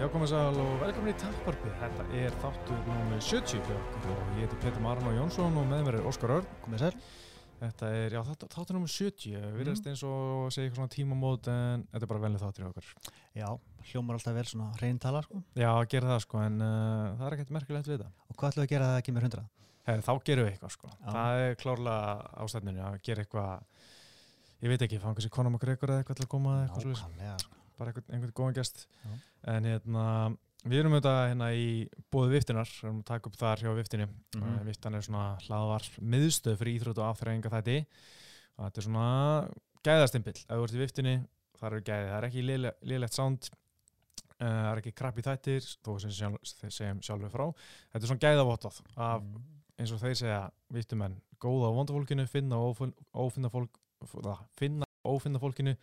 Já, komið sæl og velkomin í Tapparpi. Þetta er þáttur númið 70 hjá okkur og ég heiti Petur Marno Jónsson og með mér er Óskar Örn. Komið sér. Þetta er, já, þátt, þáttur númið 70. Við erum eins og segja eitthvað svona tímamót en þetta er bara velnið þáttur hjá okkur. Já, hljómar alltaf vel svona reyntala sko. Já, gera það sko, en uh, það er ekkert merkilegt við það. Og hvað ætlum við að gera að það kemur hundra? Hey, þá gerum við eitthvað sko. Já. Það er klárlega ástæðninu að gera eitthvað, ég veit ekki, bara einhvern, einhvern góðan gest Já. en hérna við erum auðvitað hérna í bóði viftunar við erum að taka upp þar hjá viftinni mm Mhm. -hmm. viftan er svona hlaðvar miðstöð fyrir íþrótt og afþræðinga þætti og þetta er svona gæðastimpill ef þú ert í viftinni, það eru gæði það er ekki lélegt sound uh, það er ekki krabbi þættir þó sem sjálf, segjum sjálfur frá þetta er svona gæðavottáð af Mm. eins og þeir segja viftumenn góða á vondafólkinu, finna ófin- ófinna fólk finna ófinna fólkinu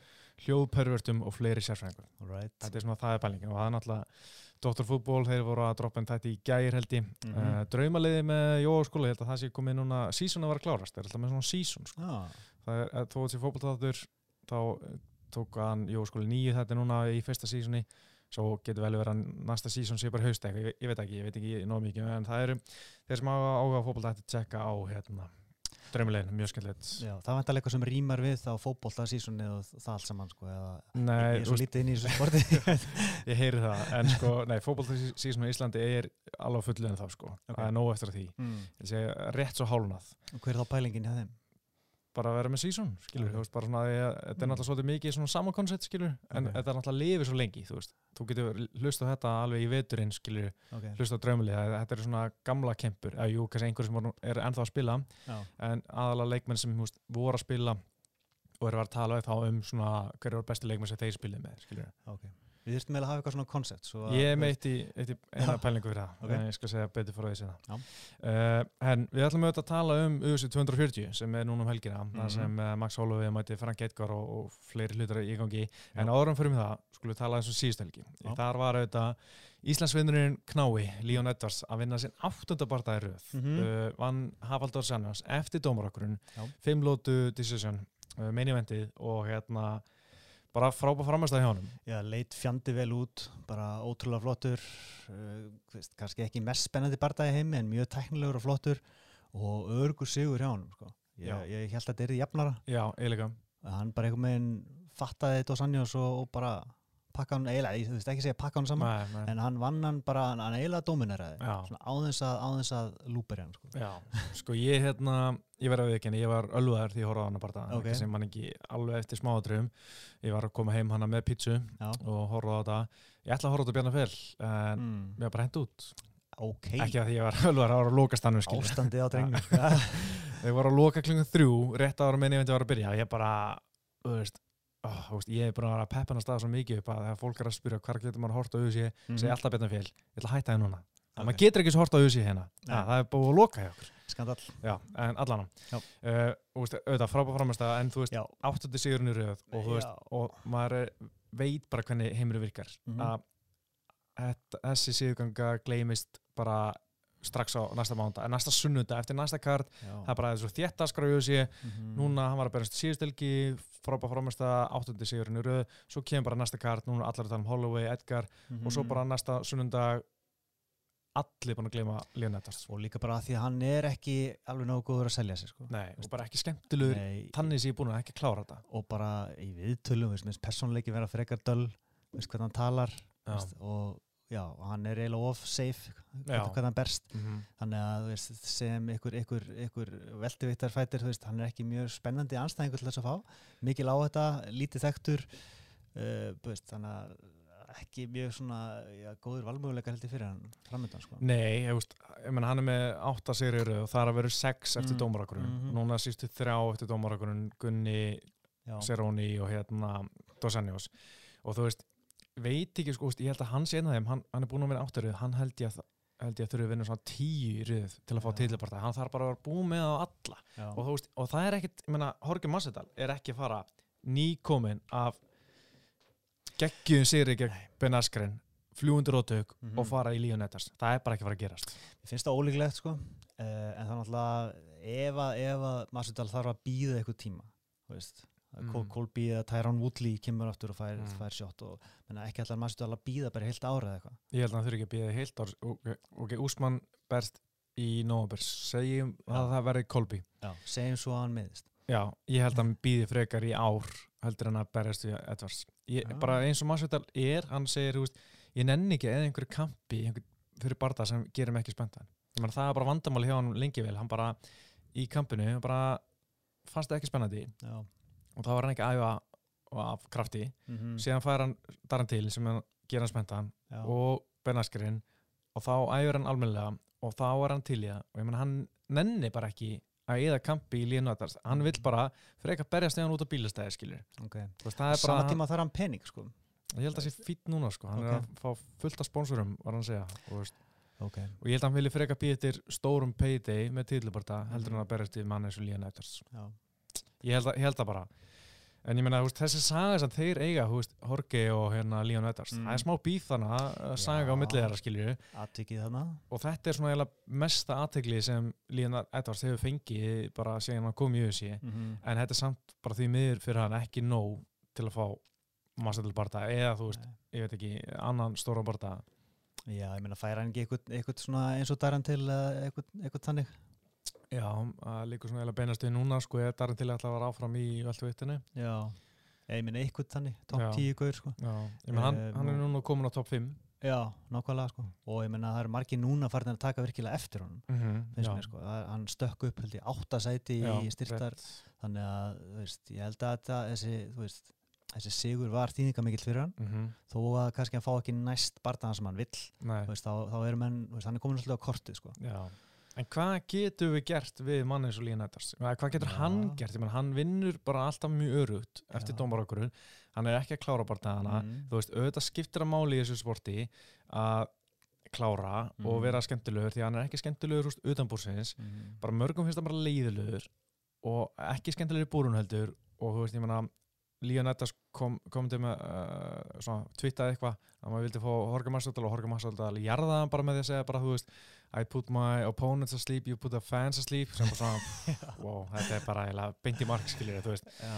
hljóðpervertum og fleiri sérfræðingur Alright. þetta er svona það er pælingin og það er náttúrulega Dr. Fútból, þeir voru að droppa en þetta í gægir held ég mm Mhm. draumaliði með Jóaskóla, ég held að það sé komið núna sísón að vera klárast, það er alltaf með svona sísón sko. Já, það er, þó þessi fótboltáður þá eh, tók hann Jóaskóla nýju þetta núna í fyrsta sísóni svo getur vel verið að næsta sísón sé bara haust eitthvað, ég, ég veit ekki, ég veit ekki nóg mikið en það eru, þeir sem áhuga á fótbolta þetta tjekka á hérna draumaliðin, mjög skemmtilegt já, það var eitthvað sem rýmar við þá fótbolta sísunni og það allt saman sko. Eða, Nei, ég er svo lítið inn í þessu sporti. Ég heyri það, en sko, nei, fótballtísísum í Íslandi er alveg á fullu en þá, sko. Ok. Það er nóg eftir því. mm. Ég segi rétt svo hálunað. Og hver er þá pælingin hjá þeim? Bara að vera með sísón, skilur, Ok. þú veist, bara svona, ég, þetta er Mm. náttúrulega svolítið mikið svona sama koncept, skilur, en Ok. þetta er náttúrulega lifið svo lengi, þú veist. Þú getur hlust á þetta alveg í veturinn, skilur, Okay. hlust á draumlið, þetta er svona gamla kempur, eða jú, kannski einhver sem voru- er ennþá að spila, en aðalega leikmenn sem, þú veist, voru að spila og eru að tala við þá um svona hver eru besti leikmenn sem þeir spilið með, skilur. Okay. Við þurftum eiginlega að hafa eitthvað svona koncept. Svo Ég er með eitt í, í eina pælingu fyrir það, Ok. en ég skal segja betur frá því. Já. Uh, en við ætlum auðvitað að tala um UFC 240 sem er núna um helgina, Mhm. þar sem uh, Max Holloway mæti Frank Edgar og, og fleiri hlutar í gangi. En áðurum fyrir mig það, skulum við tala eins og síðust helgi. Þar var auðvitað Íslandsvinnurinn Knái, Leon Edwards, að vinna sinn áttundabardagi röð. Mhm. uh, vann Hafaldur Sannars eftir dómarokkurinn, Já. fimm lótu decision, main eventið og hérna bara frábæð framæstað hjá honum. Já, leit fjandi vel út, bara ótrúlega flottur, uh, kannski ekki mest spennandi bardagi heimi en mjög tæknilegur og flottur og örgur sigur hjá honum. Sko. Ég, ég held að þetta er í jafnara. Já, eiginlega. hann bara einhvern veginn fattaði Dos Anjos og, og bara pakka hann eiginlega, ég þú veist ekki segja pakka hann saman Nei, nei. en hann vann hann bara, hann, hann eiginlega domineraði áðins að, áðins að lúperi hann sko. Já, sko ég hérna, ég verði að viðkynna, ég var ölluðar því ég horfði á hana bara Ok. okay. sem man ekki alveg eftir smáadröfum ég var að koma heim hana með pítsu Já. og horfði á þetta, ég ætla að horfa á þetta Bjarnar Fel en mm. mér var bara hent út ok, ekki að því ég var ölluðar að var að loka stannu skilur ástandið á drengnum sko. ég var að loka klunga þrjú, rétt ára minni ég var að byrja, ég bara þú veist, þú veist, ég er bara að vera að peppa hann að staða svo mikið upp að þegar fólk er að spyrja hvar getur maður að horta á USA, Mhm. segja alltaf Bjarnar Fel. Ég ætla að hætta það núna, Ok. maður getur ekki svo horta á USA hérna, ja, það er búið að loka hjá okkur. Já, en allan Já. uh, veist, auðvitað frábæð framist en þú veist, áttundi sigurinn í röð og veist, og maður veit bara hvernig heimur virkar. Mhm. að þetta- þessi sigurganga gleymist bara strax á næsta mánda, en næsta sunnunda eftir næsta kart, Já. það er bara þessu þéttaskráju sig, Mhm. núna hann var að berast síðustelgi, frábæð framist áttundi sigurinn í röð, svo kemur bara næsta kart núna allar að tala um Holloway, Edgar. Og svo bara næsta sunnunda allir búin að gleyma Leonardars og líka bara því að hann er ekki alveg nógu góður að selja sig sko. Nei, og bara ekki skemmtilegur. Tannis ég er búin að ekki klára þetta. Og bara í viðtölum veist, minnst persónleiki vera frekar döl veist hvernig hann talar og já, hann er eiginlega of safe hvernig hann berst. Mm -hmm. þannig að veist, sem ykkur, ykkur, ykkur veist, hann er ekki mjög spennandi anstæðingur til þess að fá. Mikil á þetta, lítið þekktur uh, þú veist, þannig að ekki mjög svona, já, góður valmöguleikar held ég fyrir hann framöndan, sko. Nei, ég, veist, ég menn, hann er með 8 sigrir og það er að vera 6 eftir Mm, dómarakurinn. mhm. núna sístu þrjá eftir dómarakurinn Gunni, Seróni og hérna Dos Anjos. Og þú veist, veit ekki sko, ég held að hann sé einn af þeim, hann, hann er búin að vera áttarið hann held ég að held ég að þurfi að vinna svona tíu í rið til að fá Já. titlaparta hann þarf bara að vera búin með á alla. Og, veist, og það er ekkit, ég menna, Jorge Masvidal er ekki að fara nýkomin af geggjum sigri gegn Ben Askren fljúundur ótök Mhm. og fara í Leon Edwards það er bara ekki að fara að gerast. Mér finnst það ólíklegt sko. Uh, en það er náttúrulega ef að, ef að Masvidal þarf að býða eitthvað tíma þú veist, mm. Colby eða Tyrone Woodley kemur aftur og fær, Mm. fær sjátt og menna, ekki allar maður stjórn að býða bara heilt ára eða eitthvað. Ég held að hann þurfi ekki að býða heilt ár. Ok, ok, Úsmann berst í Nóabers segjum Já. að það verði Kolby Já, segjum svo að hann miðist Já, ég held að hann býði frekar í ár heldur en að berjast við Edvards ég, Já. bara eins og Masvidal er, hann segir veist, ég nenni ekki eða einhverju kampi einhver, fyrir barða sem gerir mig ekki meina það er bara vandamáli hjá hann lengi vel. Hann bara í kampinu hann bara fannst það ekki spennandi. Já, og þá var hann ekki að æfa af krafti. Mm síðan fær hann daran til sem hann gera hann spenntan já. og Bernaskarinn og þá æfur hann almennilega og þá er hann til í það. Og ég meina hann nenni bara ekki að eða kampi í að hann vill bara frekar berjast eða hann út á bílastæði skilur ok. Þú veist, það er Sama bara, tíma þarf hann pening sko. Ég held að það sé fýtt núna sko. hann er Ok. að fá fullt af sponsorum var hann að segja og, þú veist, Ok. Og ég held að hann vilja frekar býða eftir stórum payday með titlubarta heldur en að berjast í mann eins og Já, ég held, að, ég held að bara en ég veist, þessi saga sem þeir eiga veist, Jorge og hérna Líðan Ættars Mm. það er smá býð þannig að saga á Já. milli þeirra skilju og þetta er svona mesta aðtegli sem Líðan Ættars hefur fengið bara síðan hann kom í USA mm -hmm. en þetta er samt bara því miður fyrir hann ekki nóg til að fá Massadalbarta eða þú veist, ég veit ekki, annan stóra barta Já, ég meina færa hann ekki eitthvað, eitthvað svona eins og daran til eitthvað, eitthvað þannig Já, það líkur svona eiginlega beinast við núna sko, ég er darinn til að ætla að vera áfram í veltuvittinu Já, ég meina eitthvað þannig top Já. 10 gaur sko. Já, ég menn hann, Eh, hann er nú- núna komin á topp 5 Já, nákvæmlega sko. Og ég meina það eru margir núna farin að taka virkilega eftir honum mm -hmm. finnst mér sko, það, hann stökk upp held ég áttasæti í styrtar þannig að þú veist, ég held að þetta, þessi, þú veist, þessi sigur var þýðingamikill fyrir hann. Mm -hmm. þó að kannski hann fá ekki næst bardaðan sem hann vill veist, þá, þá erum hann, þú veist, hann er komin alltaf á kortið sko. já En hvað getur við gert við mann eins og Líðan Ættars? Hvað getur Já. hann gert? Menn, hann vinnur bara alltaf mjög örugt eftir Já. dómarakurinn hann er ekki að klára bartaðana mm. þú veist, auðvitað skiptir að máli í þessu sporti að klára og Mhm. vera skemmtilegur því hann er ekki skemmtilegur úst, utanbúrsins Mm. bara mörgum finnst það bara leiðilegur og ekki skemmtilegur í búrun heldur og þú veist, ég meina Líðan Nettas kom, kom til með uh, svona, twittaði eitthvað að maður vildi fá Horga Massadal og Horga Massadal jarða hann bara með því að segja bara, þú veist I put my opponents asleep, you put the fans asleep sem bara svona, wow, þetta er bara beint í mark, skiljur, þú veist. Já,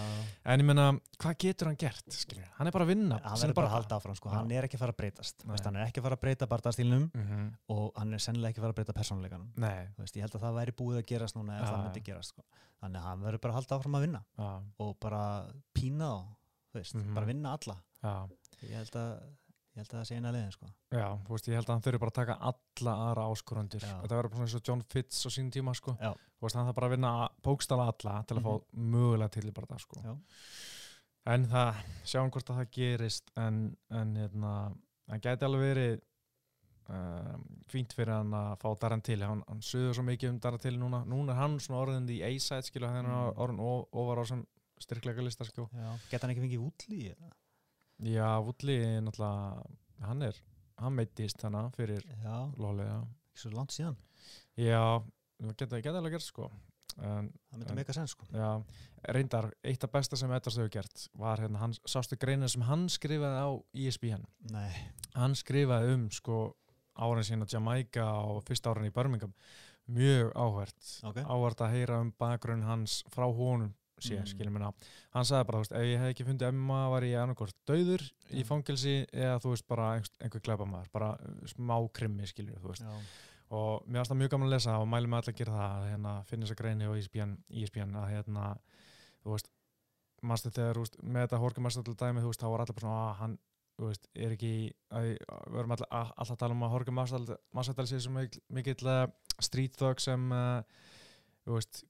en ég meina, hvað getur hann gert, skiljur hann er bara að vinna hann verður bara að halda áfram sko. Hann er ekki að fara að breytast. Veist, hann er ekki að fara að breyta bardaðstílnum mm -hmm. og hann er sennilega ekki að fara að breyta persónleikanum Nei, Þú veist, ég held að það væri búið að gerast núna ef Já, það myndi gerast sko. þannig að hann verður bara að halda áfram að vinna já, og bara pína þá þú veist, Mhm. bara vinna alla. Já. Ég held að, ég held að það sé eina leiðin sko. Já, þú veist, ég held að hann þurfi bara að taka alla aðra áskorandur. Já. Þetta verður svona eins og John Fitz á sín tíma, sko. Já. Þú veist, hann þarf bara að vinna bókstala alla til að fá mögulega til í bara það, sko. Já. En það, sjáum hvort að það gerist, en, en hérna, hann gæti alveg verið um, fínt fyrir hann að fá Darren til. Hann, hann suður svo mikið um Darren til núna. Núna er hann svona orðin í A-side, skilu, hann er Mm. orðin ofar á sem styrkleika lista, sko. geta hann ekki fengið útlí Já, er náttúrulega, hann er, hann meittist þannig fyrir já. ekki svo langt síðan. Já, það geta, geta alveg gert sko. En, það myndi meika senn sko. já, reyndar, eitt af besta sem Edvards hefur gert var hérna, hann, sástu greina sem hann skrifaði á E ESPN nei, hann skrifaði um sko árin sína Jamaica og fyrsta árin í Birmingham. Mjög áhvert. Ok. Áhvert að heyra um bakgrunn hans frá honum sé, Mm. mm. skilur minna hann sagði bara, þú veist, ef ég hef ekki fundið Emma var ég annarkort döður í Já. fangelsi eða þú veist, bara einhver, einhver glæpamaður bara uh, smá krimmi, skilur þú veist já, og mér finnst það mjög gaman að lesa og mælum allir að gera það að hérna, finna þess að greini og ESPN, ESPN að hérna, þú veist maður þegar, veist, með þetta Horka Massadal dæmi, þú veist, þá var allir bara svona að hann, þú veist, er ekki að, við erum allir, all, alltaf að tala um að Horka Massadal, Massadal sé sem mikill, mikill uh, street thug sem uh, þú veist,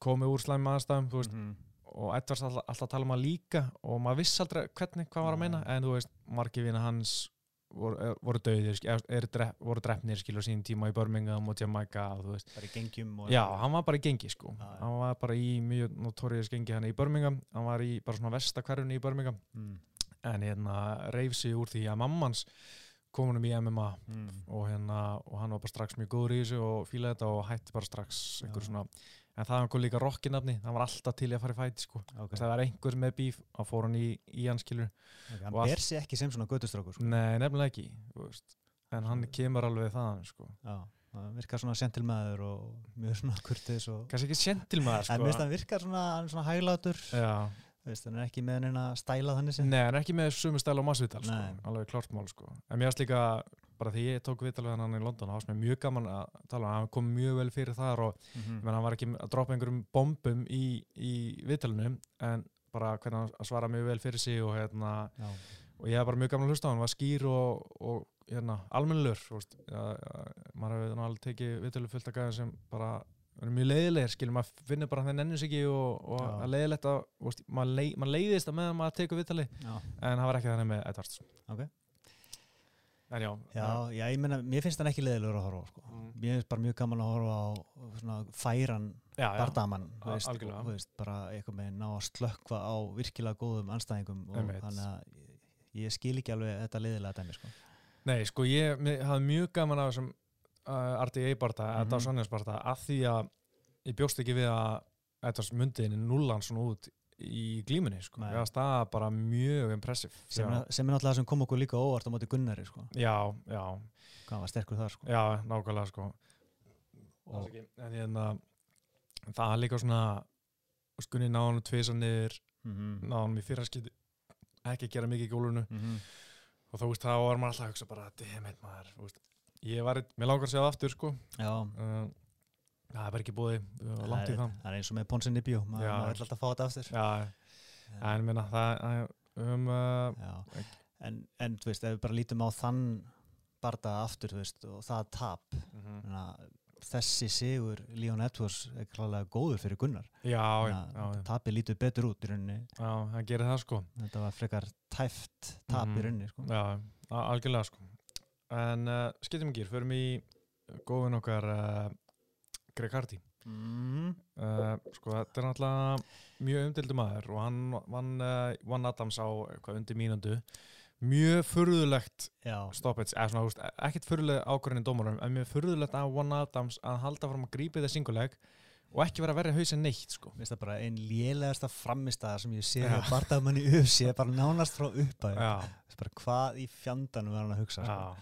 komið úr slæmi aðstæðum, veist, Mhm. og Edvards alltaf, alltaf tala um að líka og maður viss aldrei hvernig, hvað var að meina en þú veist, margir vina hans voru, er- voru döðir, er, er, drep, voru drefnir skilur sín tíma í Birmingham og Jamaica og þú veist, bara í gengjum og já, hann var bara í gengi sko, já. hann var bara í mjög notorious gengi hann í Birmingham, hann var í bara svona vestakverfni í Birmingham, mm. en hérna reyf sig úr því að mammans kom honum í MMA Mm. og hérna og hann var bara strax mjög góður í þessu og fílaði þetta og hætti bara strax einhver svona, en það hann kom líka Rocky nafni, hann var alltaf til að fara í fæti sko ok, Þess að það var einhver með bíf að fór hann í, í hann skilur ok, hann og allt- ber sig ekki sem svona göttustrákur sko. Nei, nefnilega ekki. En hann kemur alveg þaðan sko. já, hann virkar svona sentilmaður og mjög svona kurtis og Kanski ekki sentilmaður en finnst sko. hann virkar svona, hann svona veist, hann er ekki með henni að stæla þannig Nei, hann er ekki með sumu stæla á massvital sko, alveg klart mál sko. en mér varst líka, bara því ég tók vital við hann í London, það varst mér mjög gaman að tala um hann, kom mjög vel fyrir þar og Mhm. ég menn, hann var ekki að droppa einhverjum bombum í, í vitalinu en bara hvernig hann svara mjög vel fyrir sig og hérna, og ég hef bara mjög gaman að hlusta á hann, var skýr og, og hérna, almennlur ja, maður hefur alveg tekið vitölu fullt af gæðin sem bara eru mjög leiðilegir, skilur maður finnir bara að það nennir sig ekki og, og að leiðilegt að maður, leið, leiðist að meðan maður tekur vitali Já. en það var ekki þannig með Edvards Ok. En já, Já, já, ég meina, mér finnst hann ekki leiðilegur að horfa sko. Mm. Mér finnst bara mjög gaman að horfa á svona færan veist, bara eitthvað með ná að slökkva á virkilega góðum anstæðingum og þannig að ég, skil ekki alveg þetta leiðilega dæmi sko. Nei, sko, ég hafði mjög gaman af þessum uh, RDA barta, mm. -hmm. Að því að ég bjóst ekki við að Edvards mundiðinni nullan svona út í glímunni, sko, ég varst það bara mjög impressiv sem, sem er náttúrulega það sem kom okkur líka óvart á móti Gunnari sko. já, já, hvað var sterkur þar sko. já, nákvæmlega sko. Og- og, en hérna það er líka svona skunni náðan tvisar niður mm náðan í fyrra skiti ekki að gera mikið í gólunu -hmm. og þú veist, þá var maður alltaf að hugsa bara dammit maður, þú veist. Ég var, mér langar að segja það aftur sko. Já, uh, það er bara ekki búið langt í það. það er, eins og með Ponsin í bjó maður maður vill alltaf fá þetta aftur já, en minna það um, uh. En, en þú veist, ef við bara lítum á þann barda aftur, þú veist, og það tap mhm. Þannig að þessi sigur Leon Edwards er klálega góður fyrir Gunnar. Já, já, já, tapið lítur betur út í rauninni. Já, það gerir það sko. Þetta var frekar tæft tap Mhm. í rauninni sko. já, algjörlega sko. En uh, skiptum ekki, förum í góðun okkar uh, Greg Hardy mm. uh, sko þetta er náttúrulega mjög umdildu maður og hann vann uh, Adams á eitthvað undir mínundu mjög furðulegt Já, stoppage, eða svona, veist, ekkert furðuleg ákvörðin í dómarum, en mjög furðulegt að One Adams að halda fram að grípa þetta singuleg og ekki vera að verja hausin neitt sko. mér finnst það bara einn lélegasta framistæða sem ég sé Já. að bardaðum hann í UFC bara nánast frá uppæð hvað í fjandanum var hann að hugsa sko.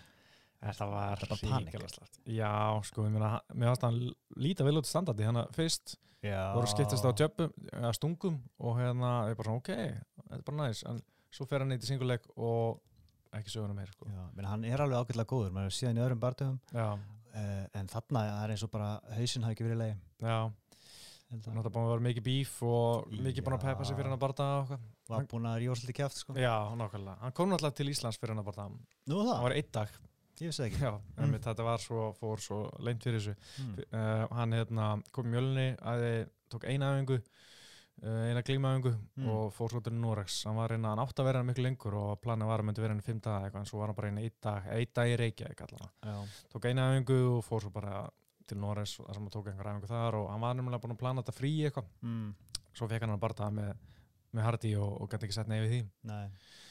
Þetta var hrikalega slagt. já, sko, ég meina, mér varst hann líta vel út standardi, hérna fyrst Já. voru skiptast á jöpum, eða stungum og hérna, ég bara svona, ok, þetta er bara næs en svo fer hann í singuleg og ekki söguna meir, sko. Já, menn, hann er alveg ágætlega góður, maður er síðan í öðrum bardöfum já, uh, en þarna er eins og bara hausinn hafi ekki verið leið já, hann átti búin að vera mikið bíf og mikið búin að peppa sig fyrir hann að barða og eitthvað. var búin að rífa svolítið kjáft sko. Já, nákvæmlega. Hann kom náttúrulega til Íslands fyrir hann að barða. Nú Það það, var einn dag. Ég vissi ekki Já, mm. þetta var svo, fór svo leint fyrir þessu. mm. Uh, hann hérna, kom í mjölni, að tók eina öfingu, uh, eina glímaöfingu Mm. og fór svo til Norex. Hann var reyna, hann átti að vera hann miklu lengur og planið var að myndi vera hann fimm daga eitthvað, en svo var hann bara einn einn dag, einn dag í Reykjavík allavega. Tók eina öfingu og fór svo bara til Norex þar sem hann tók einhver öfingu þar og hann var nefnilega búin að plana þetta frí eitthvað. mm. Svo fekk hann að barða með, með Hardy og, og gæti ekki sett neyfið því. nei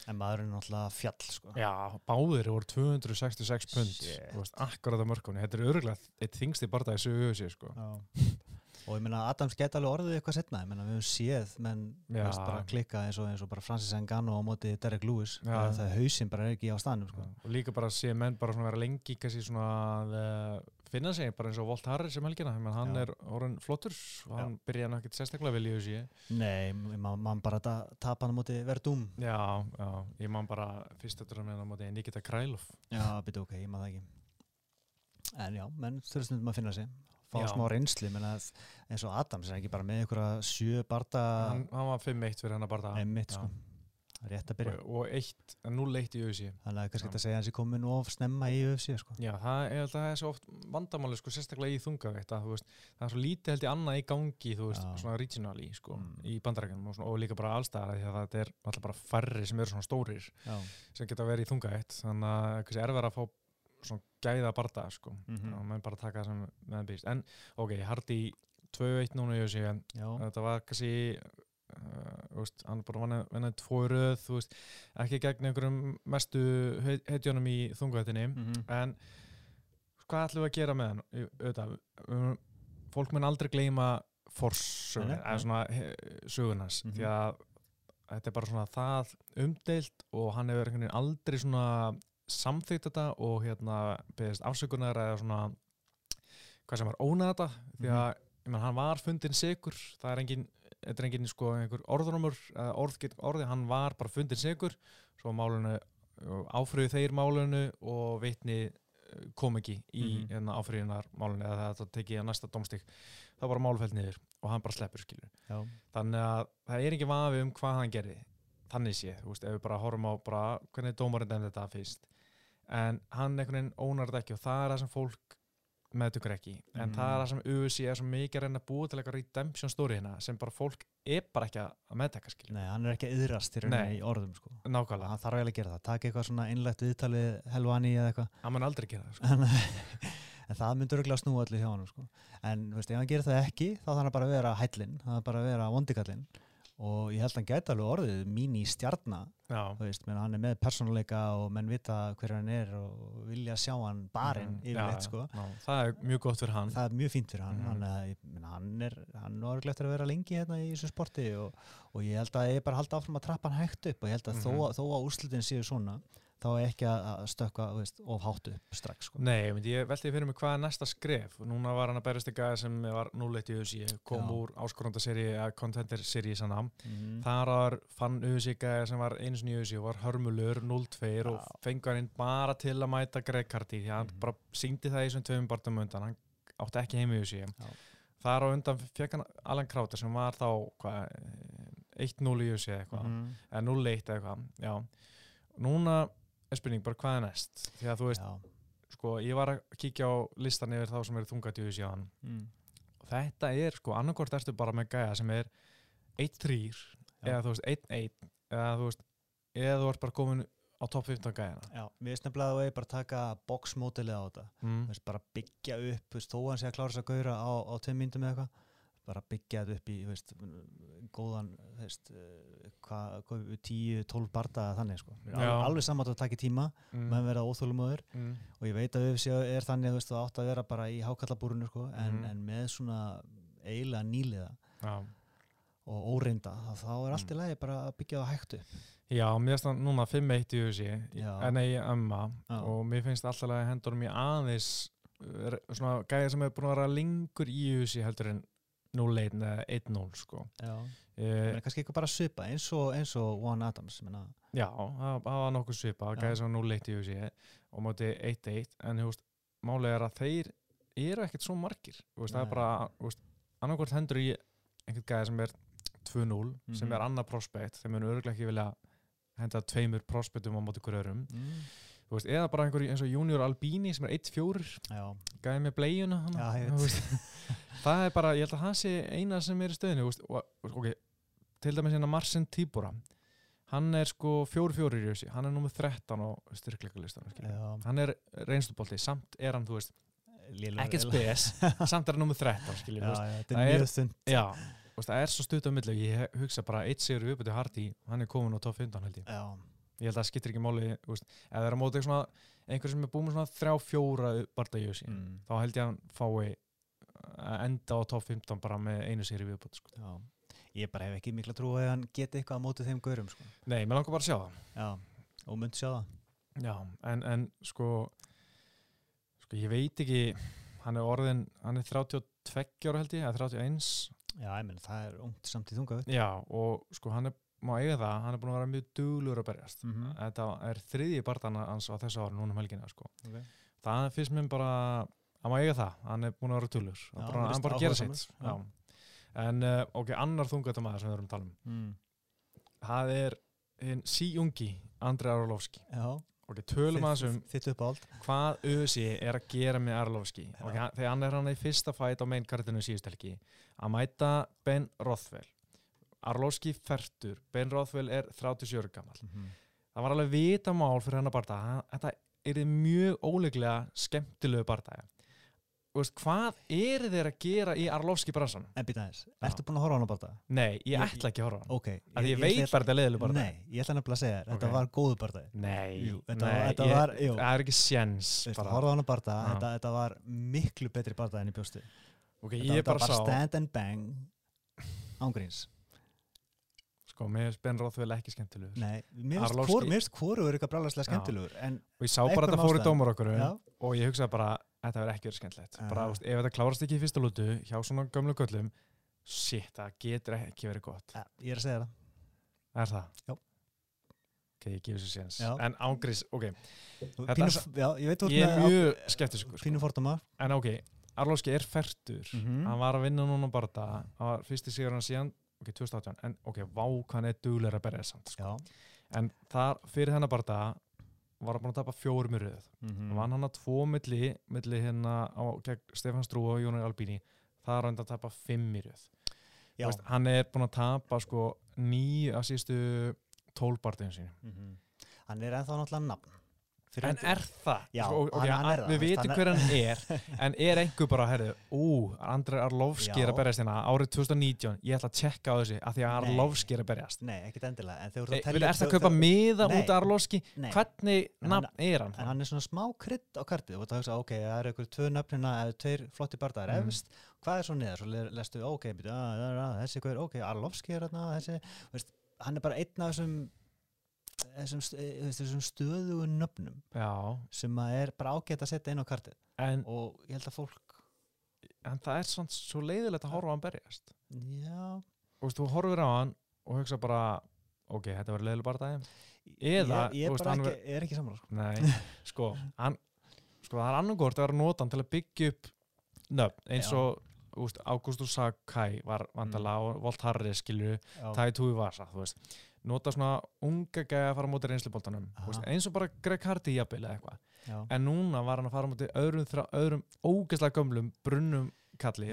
en maðurinn er náttúrulega fjall sko. Já, báðir voru 266 pund akkurat á mörkunni Þetta er örgulega eitt þingsti barða í sögu sig sko. Og ég meina Adams geta alveg orðið eitthvað setna ég meina við höfum séð menn veist, bara klikka eins og, eins og bara Francis Ngannou á móti Derek Lewis það, það hausinn bara er ekki á staðnum sko. og líka bara sé menn bara vera lengi kannski svona uh, finna sig bara eins og Volt Harris sem helgina. Menn hann Já. er orðin flottur og hann byrjaði hann ekkert sérstaklega vel í þessu nei, maður man bara ta tapa hann á móti Verdum. Já, já, ég man bara fyrst eftir að meina á móti Nikita Krælov já, byrju ok, ég maður það ekki. En já, menn þurftum að finna sig. Fá Já. smá reynsli menna, eins og Adams er ekki bara með einhverja sjö barda hann, hann var 5-1 fyrir hann að einmitt Já. sko rétt að byrja. Og, og 1, 0-1 í þessu þannig að kannski þetta segja hans í komin of snemma í UFC sko. Já, það er, það er svo oft vandamáli sko, sérstaklega í þungaveitt að þú veist, það er svo lítið held ég annað í gangi þú veist, Já. svona regionally sko, Mm. í bandarækjum og, og líka bara allstæðar því að þetta er alltaf bara færri sem eru svona stórir já, sem geta verið í þungaveitt þannig að kannski er verið að fá svona gæða barða sko, Mhm. og menn bara taka það sem meðan býst, en ok, Hardy 2-1 núna í já, þetta var kannski veist, hann bara vann að tvo í röð þú veist, ekki gegn einhverjum mestu heit- heitjónum í þungaðinni Mhm. en hvað ætlum við að gera með hann auðvitað, um, fólk mun aldrei gleyma forsögun eða svona he- sögunans Mhm. því að þetta er bara svona það umdeilt og hann hefur einhvern veginn aldrei svona samþýtt þetta og hérna beðist afsökunar eða svona hvað sem var ónað þetta því Mhm. að ég menn, hann var fundin sigur það er engin þetta enginn sko einhver orðrumur orð, get- orði, hann var bara fundin sigur svo málunu áfröðu þeir málunu og vitni eh, kom ekki í mm áfröðunar málunu eða þetta tekið að næsta domstík það var málfælt niður og hann bara sleppur þannig að það er ekki vafi um hvað hann gerði þannig sé, þú veist, ef við bara horfum á bara hvernig dómarinn dæmdi þetta fyrst. En hann einhvern veginn ónar þetta ekki og það er það sem fólk meðtökur ekki en Mhm. það er það sem USC er svo mikið að reyna að búa til eitthvað redemption story hérna sem bara fólk er bara ekki að meðteka skilja, nei, hann er ekki að yðrast í rauninni í orðum sko. nákvæmlega hann þarf eiginlega að gera það, taka eitthvað svona innlegt viðtalið helvani eða eitthvað hann mun aldrei gera það sko. en, það myndur örgulega snúa allir hjá hann sko. en veist, ef hann gerir það ekki þá þarf hann bara að vera hællin, það þarf bara að vera vondikallin og ég held að hann gæti alveg orðið mín í menn hann er með persónuleika og menn vita hver hann er og vilja sjá hann barinn Mhm. yfirleitt sko. það er mjög gott fyrir hann það er mjög fínt fyrir hann Mhm. hann, hann er hann er orðilegt að vera lengi hérna í þessu sporti og, og ég held að ég bara halda áfram að trappa hann hægt upp og ég held að Mhm. þó, þó að úrslitin séu svona þá er ekki að þú veist, of hátt upp strax sko. Nei, ég velti fyrir mig hvað er næsta skref núna var hann að berjast í gæði sem var 0-1 í USC, kom Já. úr áskorandaseri að contender seri sann mm. Þar var, fann USC gæði sem var einu sinni í og var hörmulur 0-2 og fengur hann bara til að mæta Greg Carty því hann Mhm. bara síndi það í þessum tveimum barndum undan hann átti ekki heim í USC Já. Þar á undan fekk hann Alan Krauter sem var þá hvað, 1-0 í USC eða eitthvað Mhm. eða 0-1 eða eitthvað já. Núna er spurning bara hvað er næst því að þú veist, Já. sko, ég var að kíkja á listan yfir þá sem eru þungat í USC á hann Mm. og þetta er sko, annarkort ertu bara með gæja sem er 1-3 Já. eða þú veist 1-1 eða þú veist, eða þú ert bara komin á topp 15 gæjana Já, mér finnst nefnilega að þú er bara taka boxmótilið á þetta mm. Þú veist, bara byggja upp, þú veist, þó að hann sé að klára þess að gauðra á, á tveim myndum eða eitthvað bara byggja þetta upp í, veist, góðan, veist, eh, hvað, hvað, 10-12 bardaða þannig, sko. Er. Alveg, alveg saman að það taki tíma, Mm. maður verða óþólumöður Mm. og ég veit að UFC er þannig, veist, það átt að vera bara í hákallabúrunu, sko, en, Mhm. en með svona eiginlega nýliða Já. og óreynda, þá, er allt í Mm. lagi bara að byggja það hægt upp. Já, mér finnst það núna 5-1 í Já. en nei, amma Já. og mér finnst alltaf að hendur mér aðeins uh, svona gæja sem er búin að vera lengur í USA heldur en 0-1 eða 1-0 sko. Uh, kannski eitthvað bara svipa, eins og, eins og Juan Adams, menna, Já, það það var nokkuð svipa gæja sem var 0-1 í USA og móti 1-1 en þú veist, málið er að þeir eru ekkert svo margir veist, það er bara, annarkvort hendur í einhvern gæja sem er 2-0 sem Mhm. er annað prospect þeir munu örgulega ekki vilja henda tveimur prospectum á móti hver örum mm. Þú veist, eða bara einhver eins og Junior Albini sem er 1-4 já, gæði með bleiuna það er bara, ég held að það sé eina sem er í stöðinu og, og, ok, til dæmis hérna Marcin Tíbora hann er sko 4-4 í þessi hann er nummið 13 á styrkleikalistan já. hann er reynslubólti, samt er hann þú veist, ekkert spes samt er hann nummið 13 skiljum, Já, já, Það er mjög þund. já það er svo stutt á milli ég hugsa bara, eitt sigur viðbúti Hardy hann er komin á top 15 held ég. Já, ég held að það skiptir ekki máli ef það er á móti einhver sem er búin með þrjá, fjóra þessi mm. þá held ég að hann fái að enda á top 15 bara með einu séri viðbútt sko. Ég bara hef ekki mikla trú að hann geti eitthvað á móti þeim gaurum, sko. Nei, mér langar bara að sjá það Já, og myndi sjá það. Já, en, en sko sko ég veit ekki hann er orðin, hann er 32 ára held ég, eða 31 Já, ég menn, það er ungt samt í þunga Já, og sko hann er má eiga það, hann er búin að vera mjög duglur að berjast. Mm -hmm. þetta er þriðji barðana hans á þessu ári núna um helgina sko. okay. það finnst mér bara hann má eiga það, hann er búin að vera duglur Já, hann virðist hann bara gera sitt. En uh, ok, annar þungatamæður sem við erum að tala um. Mm. það er síungi Andrei Arlovski. Ok, tölum aðeins um hvað Ösi er að gera með Arlovski. Okay, hann- þegar hann er hann í fyrsta fæt á mainkartinu síðust helgi að mæta Ben Rothwell Arlovski fertur, Ben Rothwell er 37 ára gammal Mm -hmm. það var alveg vita mál fyrir hann að barða þetta er mjög óleiklega skemmtilegu veist, hvað eru þeir að gera í Arlovski bransan? En býta Já. ertu búin að horfa á bara það? Nei, ég Ég- ætla ekki að horfa á hann Ok. Af því ég, veit bara þetta er leiðileg barða Nei, ég ætla nefnilega að segja þér, þetta Ok. var góðu barðaði. Nei, Jú, þetta nei var- þetta ég, var- það er ekki bara. horfa á hana barða, Já. þetta, þetta var miklu betri barðaði en í bjósti. ok, Þetta, ég þetta bara var sá stand and bang ángríns. Sko, mér finnst Ben Rothwell ekki skemmtilegur Nei, mér finnst hvoru er eitthvað brálaðslega Já. skemmtilegur, og ég sá bara þetta fóru ástæðum. dómar okkur já, og ég hugsaði bara, þetta verður ekki verið skemmtilegt bara, veist, ef þetta klárast ekki í fyrsta lútu hjá svona gömlu göllum shit, það getur ekki verið gott ja, ég er að segja það er það? Já. ok, ég gefur sér séns en ángriðs, ok, Þetta Pínu, já, ég veit þú ert ég er mjög skeptiskur sko. En ok, Arlovski er færtur Mhm. hann var að vinna núna bara það hann var fyrsti sigur hann síðan ok, 2018, en ok, vá hvað hann er duglegur að berja samt, sko. En þar, fyrir hennar bara það var hann búin að tapa fjórum í röð mm mm. vann hann að tvo milli milli hérna á gegn Stefán Strú og Jónar Albíni það er hann að tapa fimm í röð veist, hann er búin að tapa sko nýju að sístu tólbartegin sín Mhm. Hann er ennþá náttúrulega nafn en er það? Já, sko, okay, hann- er það, við vitum hver hann er en er einhver bara, herðu, ú Andrei Arlovski er að berjast hérna árið 2019 ég ætla að tjekka á þessu af því að. Arlovski er að berjast Nei, ekkert endilega En þegar þú e, ert að vil telja ertu að kaupa miða út af Arlovski hvernig nafn er hann? En hann er svona smá krydd á kartið Þú ert að hugsa, ok, það eru ykkur tvö nöfnina eða tveir flotti bardaðar Mhm. efst Hvað er svo niður? Svo le- lestu, ok, byrju, að, að, að, þessi hver, ok, þessum eh, þessum stöðugu nöfnum Já, sem að er bara ágætt að setja inn á kartið. En, og ég held að fólk en það er svona svo leiðilegt að horfa á hann berjast. Já, og þú horfir á hann og hugsa bara ok, þetta var leiðileg bara daginn Eða, ég, ég veist, ekki, er ekki saman sko. Nei, sko, hann, sko það er annarkort að vera notan til að byggja upp nöfn eins og úst, Augustus Sakai var vandala og Volt Harris skilju, Tui Vasa þú veist, nota svona unga gæði að fara móti reynsluboltanum eins og bara Greg Hardy jafnvel eða eitthvað. En núna var hann að fara móti öðrum, öðrum ógeðslega gömlum brunnum kalli,